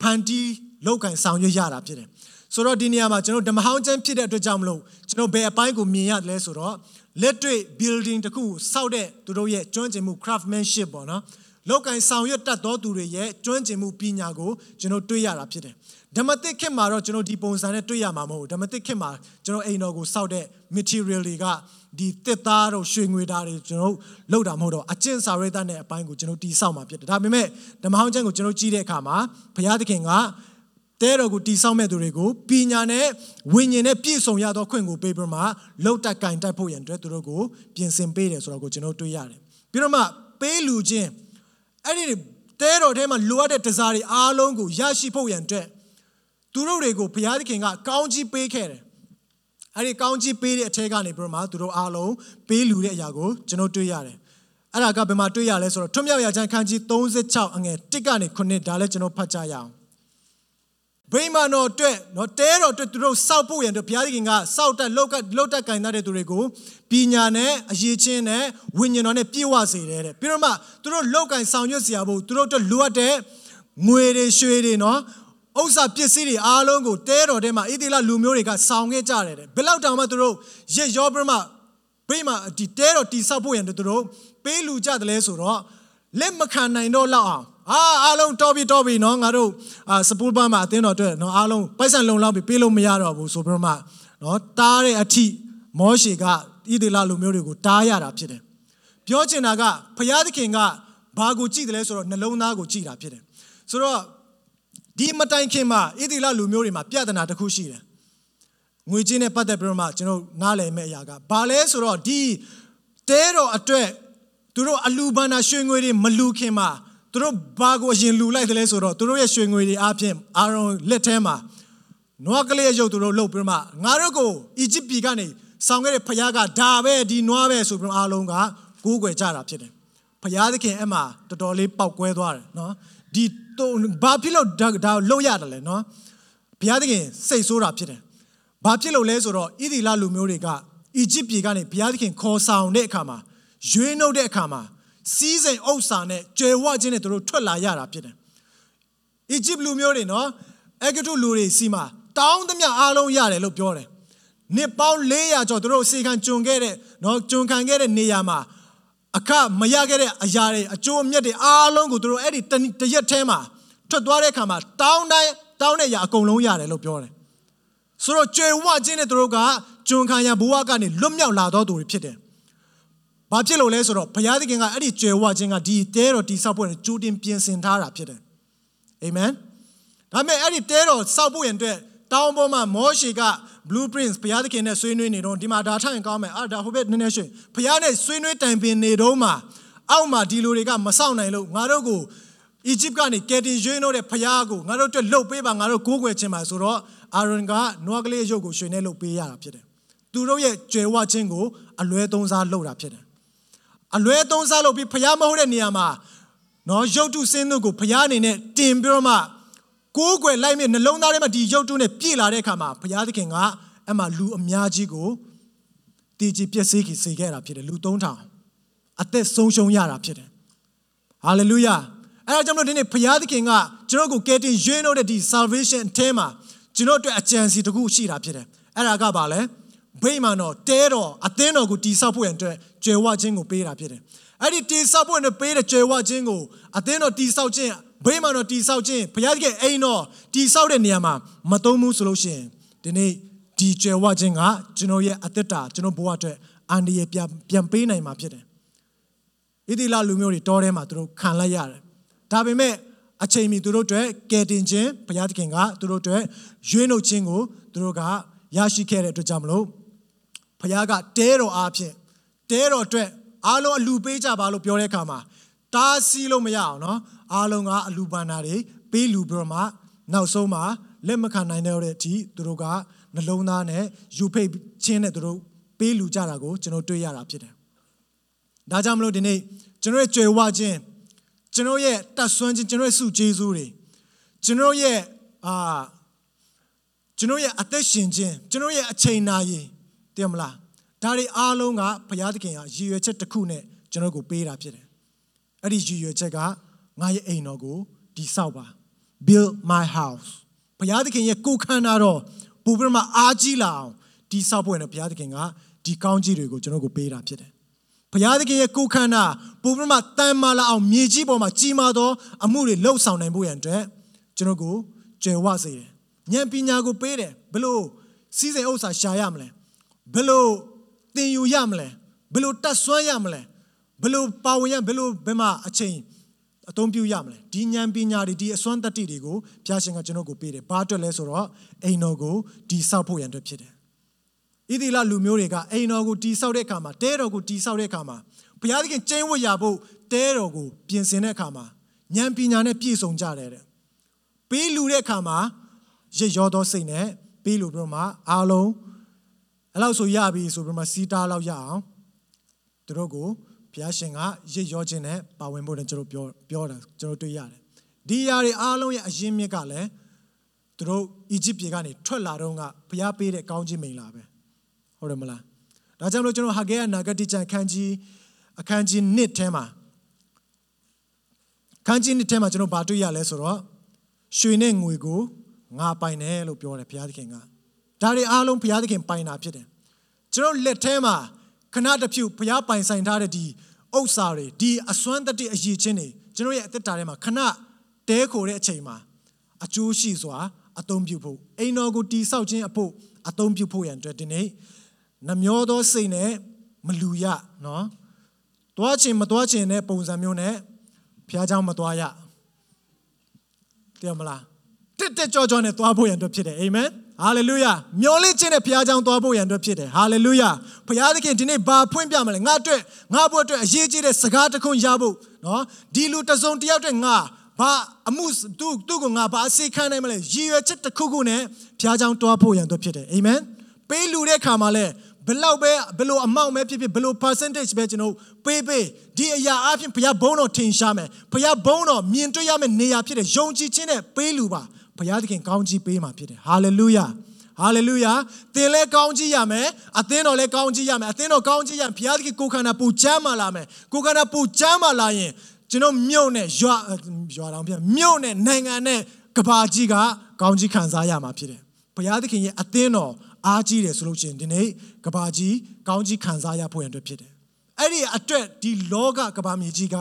ဖန်တီးလောက်ကင်ဆောင်ရွက်ရတာဖြစ်တယ်ဆိုတော့ဒီနေရာမှာကျွန်တော်ဓမ္မဟောင်းကျမ်းဖြစ်တဲ့အတွက်ကြောင့်မလို့ကျွန်တော်ဘယ်အပိုင်းကိုမြင်ရတယ်လဲဆိုတော့လက်တွေ့ building တခုစောက်တဲ့သူတို့ရဲ့ကျွမ်းကျင်မှု craftsmanship ပေါ့နော်လောက်ကင်ဆောင်ရွက်တတ်သောသူတွေရဲ့ကျွမ်းကျင်မှုပညာကိုကျွန်တော်တွေ့ရတာဖြစ်တယ် ဓမ္မသစ်ခေတ်မှာတော့ကျွန်တော်ဒီပုံစံနဲ့တွေ့ရမှာမဟုတ်ဘူးဓမ္မသစ်ခေတ်မှာကျွန်တော်အိမ်တော်ကိုစောက်တဲ့ material တွေကဒီတစ်သားတို့ရွှေငွေသားတွေကျွန်တော်လောက်တာမဟုတ်တော့အကျင့်စာရိတ္တနဲ့အပိုင်းကိုကျွန်တော်တီးဆောက်မှာဖြစ်တယ်ဒါပေမဲ့ဓမ္မဟောင်းကျမ်းကိုကျွန်တော်ကြည့်တဲ့အခါမှာဘုရားသခင်ကတဲတော်ကိုတီဆောက်မဲ့သူတွေကိုပညာနဲ့ဝိညာဉ်နဲ့ပြည့်စုံရသောခွင့်ကိုပေးပြီးမှလှုပ်တက်ကင်တက်ဖို့ရန်အတွက်သူတို့ကိုပြင်ဆင်ပေးတယ်ဆိုတော့ကိုကျွန်တော်တွေ့ရတယ်ပြီးတော့မှပေးလူချင်းအဲ့ဒီတဲတော်ထဲမှာလိုအပ်တဲ့တစားတွေအားလုံးကိုရရှိဖို့ရန်အတွက် သူတို့တွေကိုဘုရားသခင်ကကောင်းကြီးပေးခဲ့တယ်အဲ့ဒီကောင်းကြီးပေးတဲ့အထက်ကနေပြီးမှသူတို့အားလုံးပေးလူတဲ့အရာကိုကျွန်တော်တွေ့ရတယ်အဲ့ဒါကဘယ်မှာတွေ့ရလဲဆိုတော့ထွမြောက်ရာချမ်းခန်းကြီး36အငယ်1ကနေ9ဒါလည်းကျွန်တော်ဖတ်ကြရအောင်ဗိမာန်တော်အတွက်နော်တဲတော်အတွက်သူတို့စောက်ဖို့ရန်အတွက်ဘုရားသခင်ကစောက်တက်လောက်ကလောက်ကကင်တဲ့သူတွေကိုပညာနဲ့အရေးချင်းနဲ့ဝိညာဉ်တော်နဲ့ပြည့်ဝစေတယ်တဲ့ပြီးတော့မှသူတို့လောက်ကင်ဆောင်ရွက်စရာဖို့သူတို့အတွက်လိုအပ်တဲ့ငွေတွေရွှေတွေနော် ဥစ္စာပစ္စည်းတွေအားလုံးကိုတဲတော်ထဲမှာဣတိလလူမျိုးတွေကဆောင်ခဲ့ကြတယ်တဲ့ဘယ်လောက်တောင်မှသူတို့ရက်ရောပြမဗိမာန်ဒီတဲတော်တိဆောက်ဖို့ရန်သူတို့ပေးလူကြတယ်လဲဆိုတော့လက်မခံနိုင်တော့လောက်အောင်အာအားလုံးတော်ပြီတော်ပြီနော်ငါတို့အာစပူလ်ဘာမှာအတင်းတော်အတွက်နော်အားလုံးပိုက်ဆံလုံလောက်ပြီပေးလို့မရတော့ဘူးဆိုပြီးတော့မှနော်တားတဲ့အထိမောရှေကဣသေလလူမျိုးတွေကိုတားရတာဖြစ်တယ်ပြောချင်တာကဘုရားသခင်ကဘာကိုကြည့်တယ်လဲဆိုတော့နှလုံးသားကိုကြည့်တာဖြစ်တယ်ဆိုတော့ ဒီမတိုင်ခင်မှာဣသေလလူမျိုးတွေမှာပြဿနာတစ်ခုရှိတယ်ငွေချင်းနဲ့ပတ်သက်ပြီးတော့မှကျွန်တော်နားလည်မဲ့အရာကဘာလဲဆိုတော့ဒီတဲတော်အတွက်သူတို့အလူဘန္နာရွှေငွေတွေမလူခင်မှာသူတို့ဘာကိုအရင်လူလိုက်တယ်လဲဆိုတော့သူတို့ရဲ့ရွှေငွေတွေအပြင်အာရုံလက်ထဲမှာနွားကလေးရုပ်သူတို့လှုပ်ပြီးမှငါတို့ကိုအီဂျစ်ပြည်ကနေဆောင်ခဲ့တဲ့ဖခင်ကဒါပဲဒီနွားပဲဆိုပြီးအားလုံးကကိုးကွယ်ကြတာဖြစ်တယ်ဖခင်သခင်အဲ့မှာတော်တော်လေးပောက်ကွဲသွားတယ်နော် ဒီဘာဖြစ်လို့ဒါလှုပ်ရတယ်လဲနော်ဘုရားသခင်စိတ်ဆိုးတာဖြစ်တယ်ဘာဖြစ်လို့လဲဆိုတော့ဣသီလလူမျိုးတွေကအီဂျစ်ပြည်ကနေဘုရားသခင်ခေါ်ဆောင်တဲ့အခါမှာရွေးနှုတ်တဲ့အခါမှာစီးစိမ်ဥစ္စာနဲ့ကြွယ်ဝခြင်းနဲ့သူတို့ထွက်လာရတာဖြစ်တယ်။အီဂျစ်လူမျိုးတွေနော်အဂတုလူတွေစီမှာတောင်းသမျှအားလုံးရတယ်လို့ပြောတယ်။နှစ်ပေါင်း400ကျော်သူတို့စေခံကျွန်ခဲ့တဲ့နော်ကျွန်ခံခဲ့တဲ့နေရာမှာ အခမရခဲ့တဲ့အရာတွေအကျိုးအမြတ်တွေအားလုံးကိုသူတို့အဲ့ဒီတရက်ထဲမှာထွက်သွားတဲ့အခါမှာတောင်းတိုင်းတောင်းတဲ့အရာအကုန်လုံးရတယ်လို့ပြောတယ်။ဆိုတော့ကြွယ်ဝခြင်းနဲ့သူတို့ကကျွန်ခံရဘဝကနေလွတ်မြောက်လာတော့သူတွေဖြစ်တယ်ဘာဖြစ်လို့လဲဆိုတော့ဘုရားသခင်ကအဲ့ဒီကြွယ်ဝခြင်းကဒီတဲတော်တိဆောက်ဖို့ကြိုတင်ပြင်ဆင်ထားတာဖြစ်တယ်အာမင်ဒါပေမဲ့အဲ့ဒီတဲတော်ဆောက်ဖို့ရင်အတွက် တောင်းပေါ်မှာမောရှေက blueprints ဘုရားသခင်နဲ့ဆွေးနွေးနေတော့ဒီမှာဒါထိုင်ကောင်းမယ်အာဒါဟိုဘက်နည်းနည်းရှင်ဘုရားနဲ့ဆွေးနွေးတိုင်ပင်နေတော့မှအောက်မှာဒီလူတွေကမဆောင်နိုင်လို့ငါတို့ကိုအီဂျစ်ကနေကယ်တင်ရွေးလို့တဲ့ဖခင်ကိုငါတို့အတွက်လှုပ်ပေးပါငါတို့ကိုးကွယ်ခြင်းပါဆိုတော့အာရွန်ကနွားကလေးရုပ်ကိုရွှေနဲ့လှုပ်ပေးရတာဖြစ်တယ်သူတို့ရဲ့ကြွယ်ဝခြင်းကိုအလွဲသုံးစားလုပ်တာဖြစ်တယ်အလွဲသုံးစားလုပ်ပြီးဖျားမဟုတ်တဲ့နေရာမှာနော်ရုပ်တုစင်းတို့ကိုဖျားအနေနဲ့တင်ပြီးတော့မှ ကိုးကွယ်လိုက်မြနှလုံးသားထဲမှာဒီရုပ်တုနဲ့ပြည့်လာတဲ့အခါမှာဘုရားသခင်ကအဲ့မှာလူအများကြီးကိုတည်ကြည်ပျက်စီးစေခဲ့တာဖြစ်တယ်လူ3000အသက်ဆုံးရှုံးရတာဖြစ်တယ်ဟာလေလုယာအဲ့ဒါကြောင့်မလို့ဒီနေ့ဘုရားသခင်ကကျွန်တော်ကိုကယ်တင်ရွေးလို့တဲ့ဒီ salvation အထဲမှာကျွန်တော်အတွက်အကြံစီတစ်ခုရှိတာဖြစ်တယ်အဲ့ဒါကဘာလဲဗိမာန်တော်တဲတော်အသင်းတော်ကိုတည်ဆောက်ဖို့ရန်အတွက်ကြွယ်ဝခြင်းကိုပေးတာဖြစ်တယ်။အဲ့ဒီတည်ဆောက်ဖို့နဲ့ပေးတဲ့ကြွယ်ဝခြင်းကိုအသင်းတော်တည်ဆောက်ခြင်း ဗိမာန်တော်တည်ဆောက်ခြင်းဘုရားသခင်အိမ်တော်တည်ဆောက်တဲ့နေရာမှာမသုံးဘူးဆိုလို့ရှိရင်ဒီနေ့ဒီကြွယ်ဝခြင်းကကျွန်တော်ရဲ့အသက်တာကျွန်တော်ဘဝအတွက်အန္တရာယ်ပြန်ပြန်ပေးနိုင်မှာဖြစ်တယ်။ဣတိလလူမျိုးတွေတောထဲမှာသူတို့ခံလိုက်ရတယ်။ဒါပေမဲ့အချိန်မီသူတို့အတွက်ကယ်တင်ခြင်းဘုရားသခင်ကသူတို့အတွက်ရွေးနှုတ်ခြင်းကိုသူတို့ကရရှိခဲ့တဲ့အတွက်ကြောင့်မလို့ဖခင်ကတဲတော်အားဖြင့်တဲတော်အတွက်အားလုံးအလူပေးကြပါလို့ပြောတဲ့အခါမှာတားဆီးလို့မရအောင်နော် အားလုံးကအလူပန္နာတွေပေးလူပြီးတော့မှနောက်ဆုံးမှာလက်မခံနိုင်တဲ့အထိသူတို့ကနှလုံးသားနဲ့ယူဖိတ်ချင်းနဲ့သူတို့ပေးလူကြတာကိုကျွန်တော်တွေ့ရတာဖြစ်တယ်။ဒါကြောင့်မလို့ဒီနေ့ကျွန်တော်ရဲ့ကြွယ်ဝခြင်းကျွန်တော်ရဲ့တတ်ဆွမ်းခြင်းကျွန်တော်ရဲ့စုကျေးဇူးတွေကျွန်တော်ရဲ့အာကျွန်တော်ရဲ့အသက်ရှင်ခြင်းကျွန်တော်ရဲ့အချိန်နာရင်တင်မလားဒါတွေအားလုံးကဘုရားသခင်ကရည်ရွယ်ချက်တစ်ခုနဲ့ကျွန်တော်ကိုပေးတာဖြစ်တယ်အဲ့ဒီရည်ရွယ်ချက်က ငါရဲ့အိမ်တော်ကိုဒီဆောက်ပါ build my house ဘုရားသခင်ရဲ့ကိုခန္ဓာတော်ပူပြမအားကြီးလာအောင်ဒီဆောက်ဖို့နဲ့ဘုရားသခင်ကဒီကောင်းကြီးတွေကိုကျွန်တော်ကိုပေးတာဖြစ်တယ်ဘုရားသခင်ရဲ့ကိုခန္ဓာပူပြမတန်မာလာအောင်မြေကြီးပေါ်မှာကြီးမားသောအမှုတွေလှုပ်ဆောင်နိုင်ဖို့ရန်အတွက်ကျွန်တော်ကိုကြွယ်ဝစေတယ်ဉာဏ်ပညာကိုပေးတယ်ဘလို့စီးစိမ်ဥစ္စာရှာရမလဲဘယ်လိုသင်ယူရမလဲဘယ်လိုတတ်ဆွမ်းရမလဲဘယ်လိုပါဝင်ရဘယ်လိုဘယ်မှာအချိန် အသုံးပြုရမလဲဒီဉာဏ်ပညာတွေဒီအစွမ်းတတ္တိတွေကိုဘုရားရှင်ကကျွန်တော်ကိုပေးတယ်ဘာအတွက်လဲဆိုတော့အိမ်တော်ကိုဒီဆောက်ဖို့ရန်အတွက်ဖြစ်တယ်ဣသီလလူမျိုးတွေကအိမ်တော်ကိုတီဆောက်တဲ့အခါမှာတဲတော်ကိုတီဆောက်တဲ့အခါမှာဘုရားသခင်ကျင်းဝတ်ရဖို့တဲတော်ကိုပြင်ဆင်တဲ့အခါမှာဉာဏ်ပညာနဲ့ပြည့်စုံကြတယ်တဲ့ပေးလူတဲ့အခါမှာရရောသောစိတ်နဲ့ပေးလူပြီးတော့မှအားလုံးအဲ့လောက်ဆိုရပြီဆိုပြီးမှစီးတားလောက်ရအောင်သူတို့ကို ဘုရားရှင်ကရစ်ရောခြင်းနဲ့ပါဝင်ဖို့နဲ့ကျွန်တော်ပြောပြောတာကျွန်တော်တွေ့ရတယ်ဒီຢာတွေအားလုံးရဲ့အရင်းမြစ်ကလည်းသူတို့အီဂျစ်ပြည်ကနေထွက်လာတော့ကဘုရားပေးတဲ့ကောင်းခြင်းမိန်လာပဲဟုတ်တယ်မလားဒါကြောင့်လို့ကျွန်တော်ဟာဂဲယနာဂတိကျမ်းခန်းကြီးအခန်းကြီး1ထဲမှာခန်းကြီး1ထဲမှာကျွန်တော်ဗာတွေ့ရလဲဆိုတော့ရွှေနဲ့ငွေကိုငါပိုင်တယ်လို့ပြောတယ်ဘုရားသခင်ကဒါတွေအားလုံးဘုရားသခင်ပိုင်တာဖြစ်တယ်ကျွန်တော်လက်ထဲမှာ ခဏတစ်ဖြုတ်ဘုရားပိုင်ဆိုင်ထားတဲ့ဒီဥစ္စာတွေဒီအစွမ်းတတိအရေးချင်းတွေကျွန်တော်ရဲ့အသက်တာထဲမှာခဏတဲခိုတဲ့အချိန်မှာအကျိုးရှိစွာအသုံးပြုဖို့အိမ်တော်ကိုတီဆောက်ခြင်းအဖို့အသုံးပြုဖို့ရန်အတွက်ဒီနေ့နှမျောသောစိတ်နဲ့ မလူရနော်သွားချင်မသွားချင်တဲ့ပုံစံမျိုးနဲ့ဘုရားเจ้าမသွားရတရားမလားတက်တက်ကြောကြောနဲ့သွားဖို့ရန်အတွက်ဖြစ်တယ်အာမင် ဟာလေလုယာမျောလင့်ခြင်းနဲ့ဘုရားကြောင့်သွားဖို့ရန်အတွက်ဖြစ်တယ်ဟာလေလုယာဘုရားသခင်ဒီနေ့ဘာဖွင့်ပြမလဲငါအတွက်ငါဘုအတွက်အရေးကြီးတဲ့စကားတစ်ခုရဖို့နော်ဒီလူတစ်စုံတစ်ယောက်အတွက်ငါဘာအမှုသူသူ့ကိုငါဘာအစီခံနိုင်မလဲရည်ရွယ်ချက်တစ်ခုခုနဲ့ဘုရားကြောင့်သွားဖို့ရန်အတွက်ဖြစ်တယ်အာမင်ပေးလူတဲ့ခါမှာလဲဘလောက်ပဲဘလို့အမောက်ပဲဖြစ်ဖြစ်ဘလို့ percentage ပဲကျွန်တော်ပေးပေးဒီအရာအပြင်ဘုရားဘုန်းတော်ထင်ရှားမယ်ဘုရားဘုန်းတော်မြင်တွေ့ရမယ့်နေရာဖြစ်တဲ့ယုံကြည်ခြင်းနဲ့ပေးလူပါ ဘုရားသခင်ကောင်းကြီးပေးမှာဖြစ်တယ်ဟာလေလုယာဟာလေလုယာသင်လည်းကောင်းကြီးရမယ်အသင်းတော်လည်းကောင်းကြီးရမယ်အသင်းတော်ကောင်းကြီးရဘုရားသခင်ကိုခန္ဓာပူချမ်းမာလာမယ်ကိုခန္ဓာပူချမ်းမာလာရင်ကျွန်တော်မြို့နဲ့ရွာရွာတော်ပြမြို့နဲ့နိုင်ငံနဲ့ကဘာကြီးကကောင်းကြီးခံစားရမှာဖြစ်တယ်ဘုရားသခင်ရဲ့အသင်းတော်အားကြီးတယ်ဆိုလို့ချင်းဒီနေ့ကဘာကြီးကောင်းကြီးခံစားရဖို့ရန်အတွက်ဖြစ်တယ်အဲ့ဒီအတွက်ဒီလောကကဘာမြေကြီးက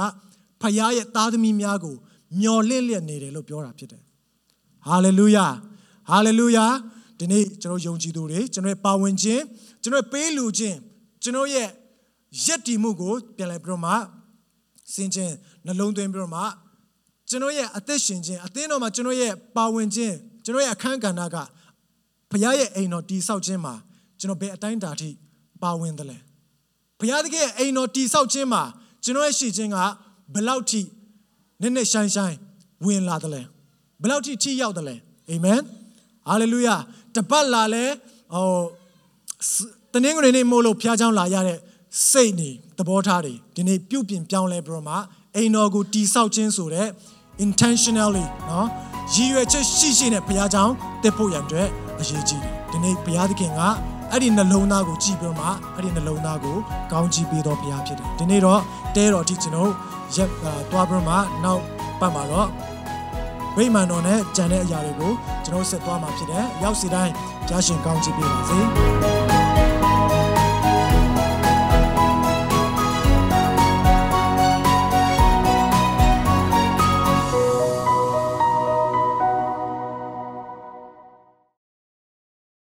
ဖခင်ရဲ့သားသမီးများကိုမျော်လင့်လျက်နေတယ်လို့ပြောတာဖြစ်တယ် ဟာလေလုယာဟာလေလုယာဒီနေ့ကျွန်တော်ယုံကြည်သူတွေကျွန်တော်ပါဝင်ခြင်းကျွန်တော်ပေးလူခြင်းကျွန်တော်ရဲ့ယက်တီမှုကိုပြန်လဲပြီးတော့မှစင်ခြင်းနှလုံးသွင်းပြီးတော့မှကျွန်တော်ရဲ့အသက်ရှင်ခြင်းအသင်းတော်မှာကျွန်တော်ရဲ့ပါဝင်ခြင်းကျွန်တော်ရဲ့အခန်းကဏ္ဍကဘုရားရဲ့အိမ်တော်တည်ဆောက်ခြင်းမှာကျွန်တော်ဘယ်အတိုင်းတာထိပါဝင်တယ်လဲဘုရားသခင်ရဲ့အိမ်တော်တည်ဆောက်ခြင်းမှာကျွန်တော်ရဲ့ရှိခြင်းကဘယ်လောက်ထိနည်းနည်းရှိုင်းရှိုင်းဝင်လာတယ်လဲ ဘယ်လောက်ထိထိရောက်တယ်လဲအာမင်ဟာလေလုယာတပတ်လာလဲဟိုတနင်္ဂနွေနေ့မို့လို့ဖျားချောင်းလာရတဲ့စိတ်နေသဘောထားတွေဒီနေ့ပြုတ်ပြင်ပြောင်းလဲပြီးတော့မှအိမ်တော်ကိုတည်ဆောက်ခြင်းဆိုတဲ့ intentionally เนาะရည်ရွယ်ချက်ရှိရှိနဲ့ဘုရားကြောင့်တက်ဖို့ရန်အတွက်အရေးကြီးတယ်ဒီနေ့ဘုရားသခင်ကအဲ့ဒီနှလုံးသားကိုကြည်ပြီးတော့မှအဲ့ဒီနှလုံးသားကိုကောင်းချီးပေးတော်ဘုရားဖြစ်တယ်ဒီနေ့တော့တဲတော်အထိကျွန်တော်ရက်တွားပြီးတော့မှနောက်ပတ်မှာတော့ ဝိမာန်တော်နဲ့ကြံတဲ့အရာတွေကိုကျွန်တော်ဆက်သွားမှာဖြစ်တယ်ရောက်စီတိုင်းကြားရှင်ကောင်းချီးပေးပါစေ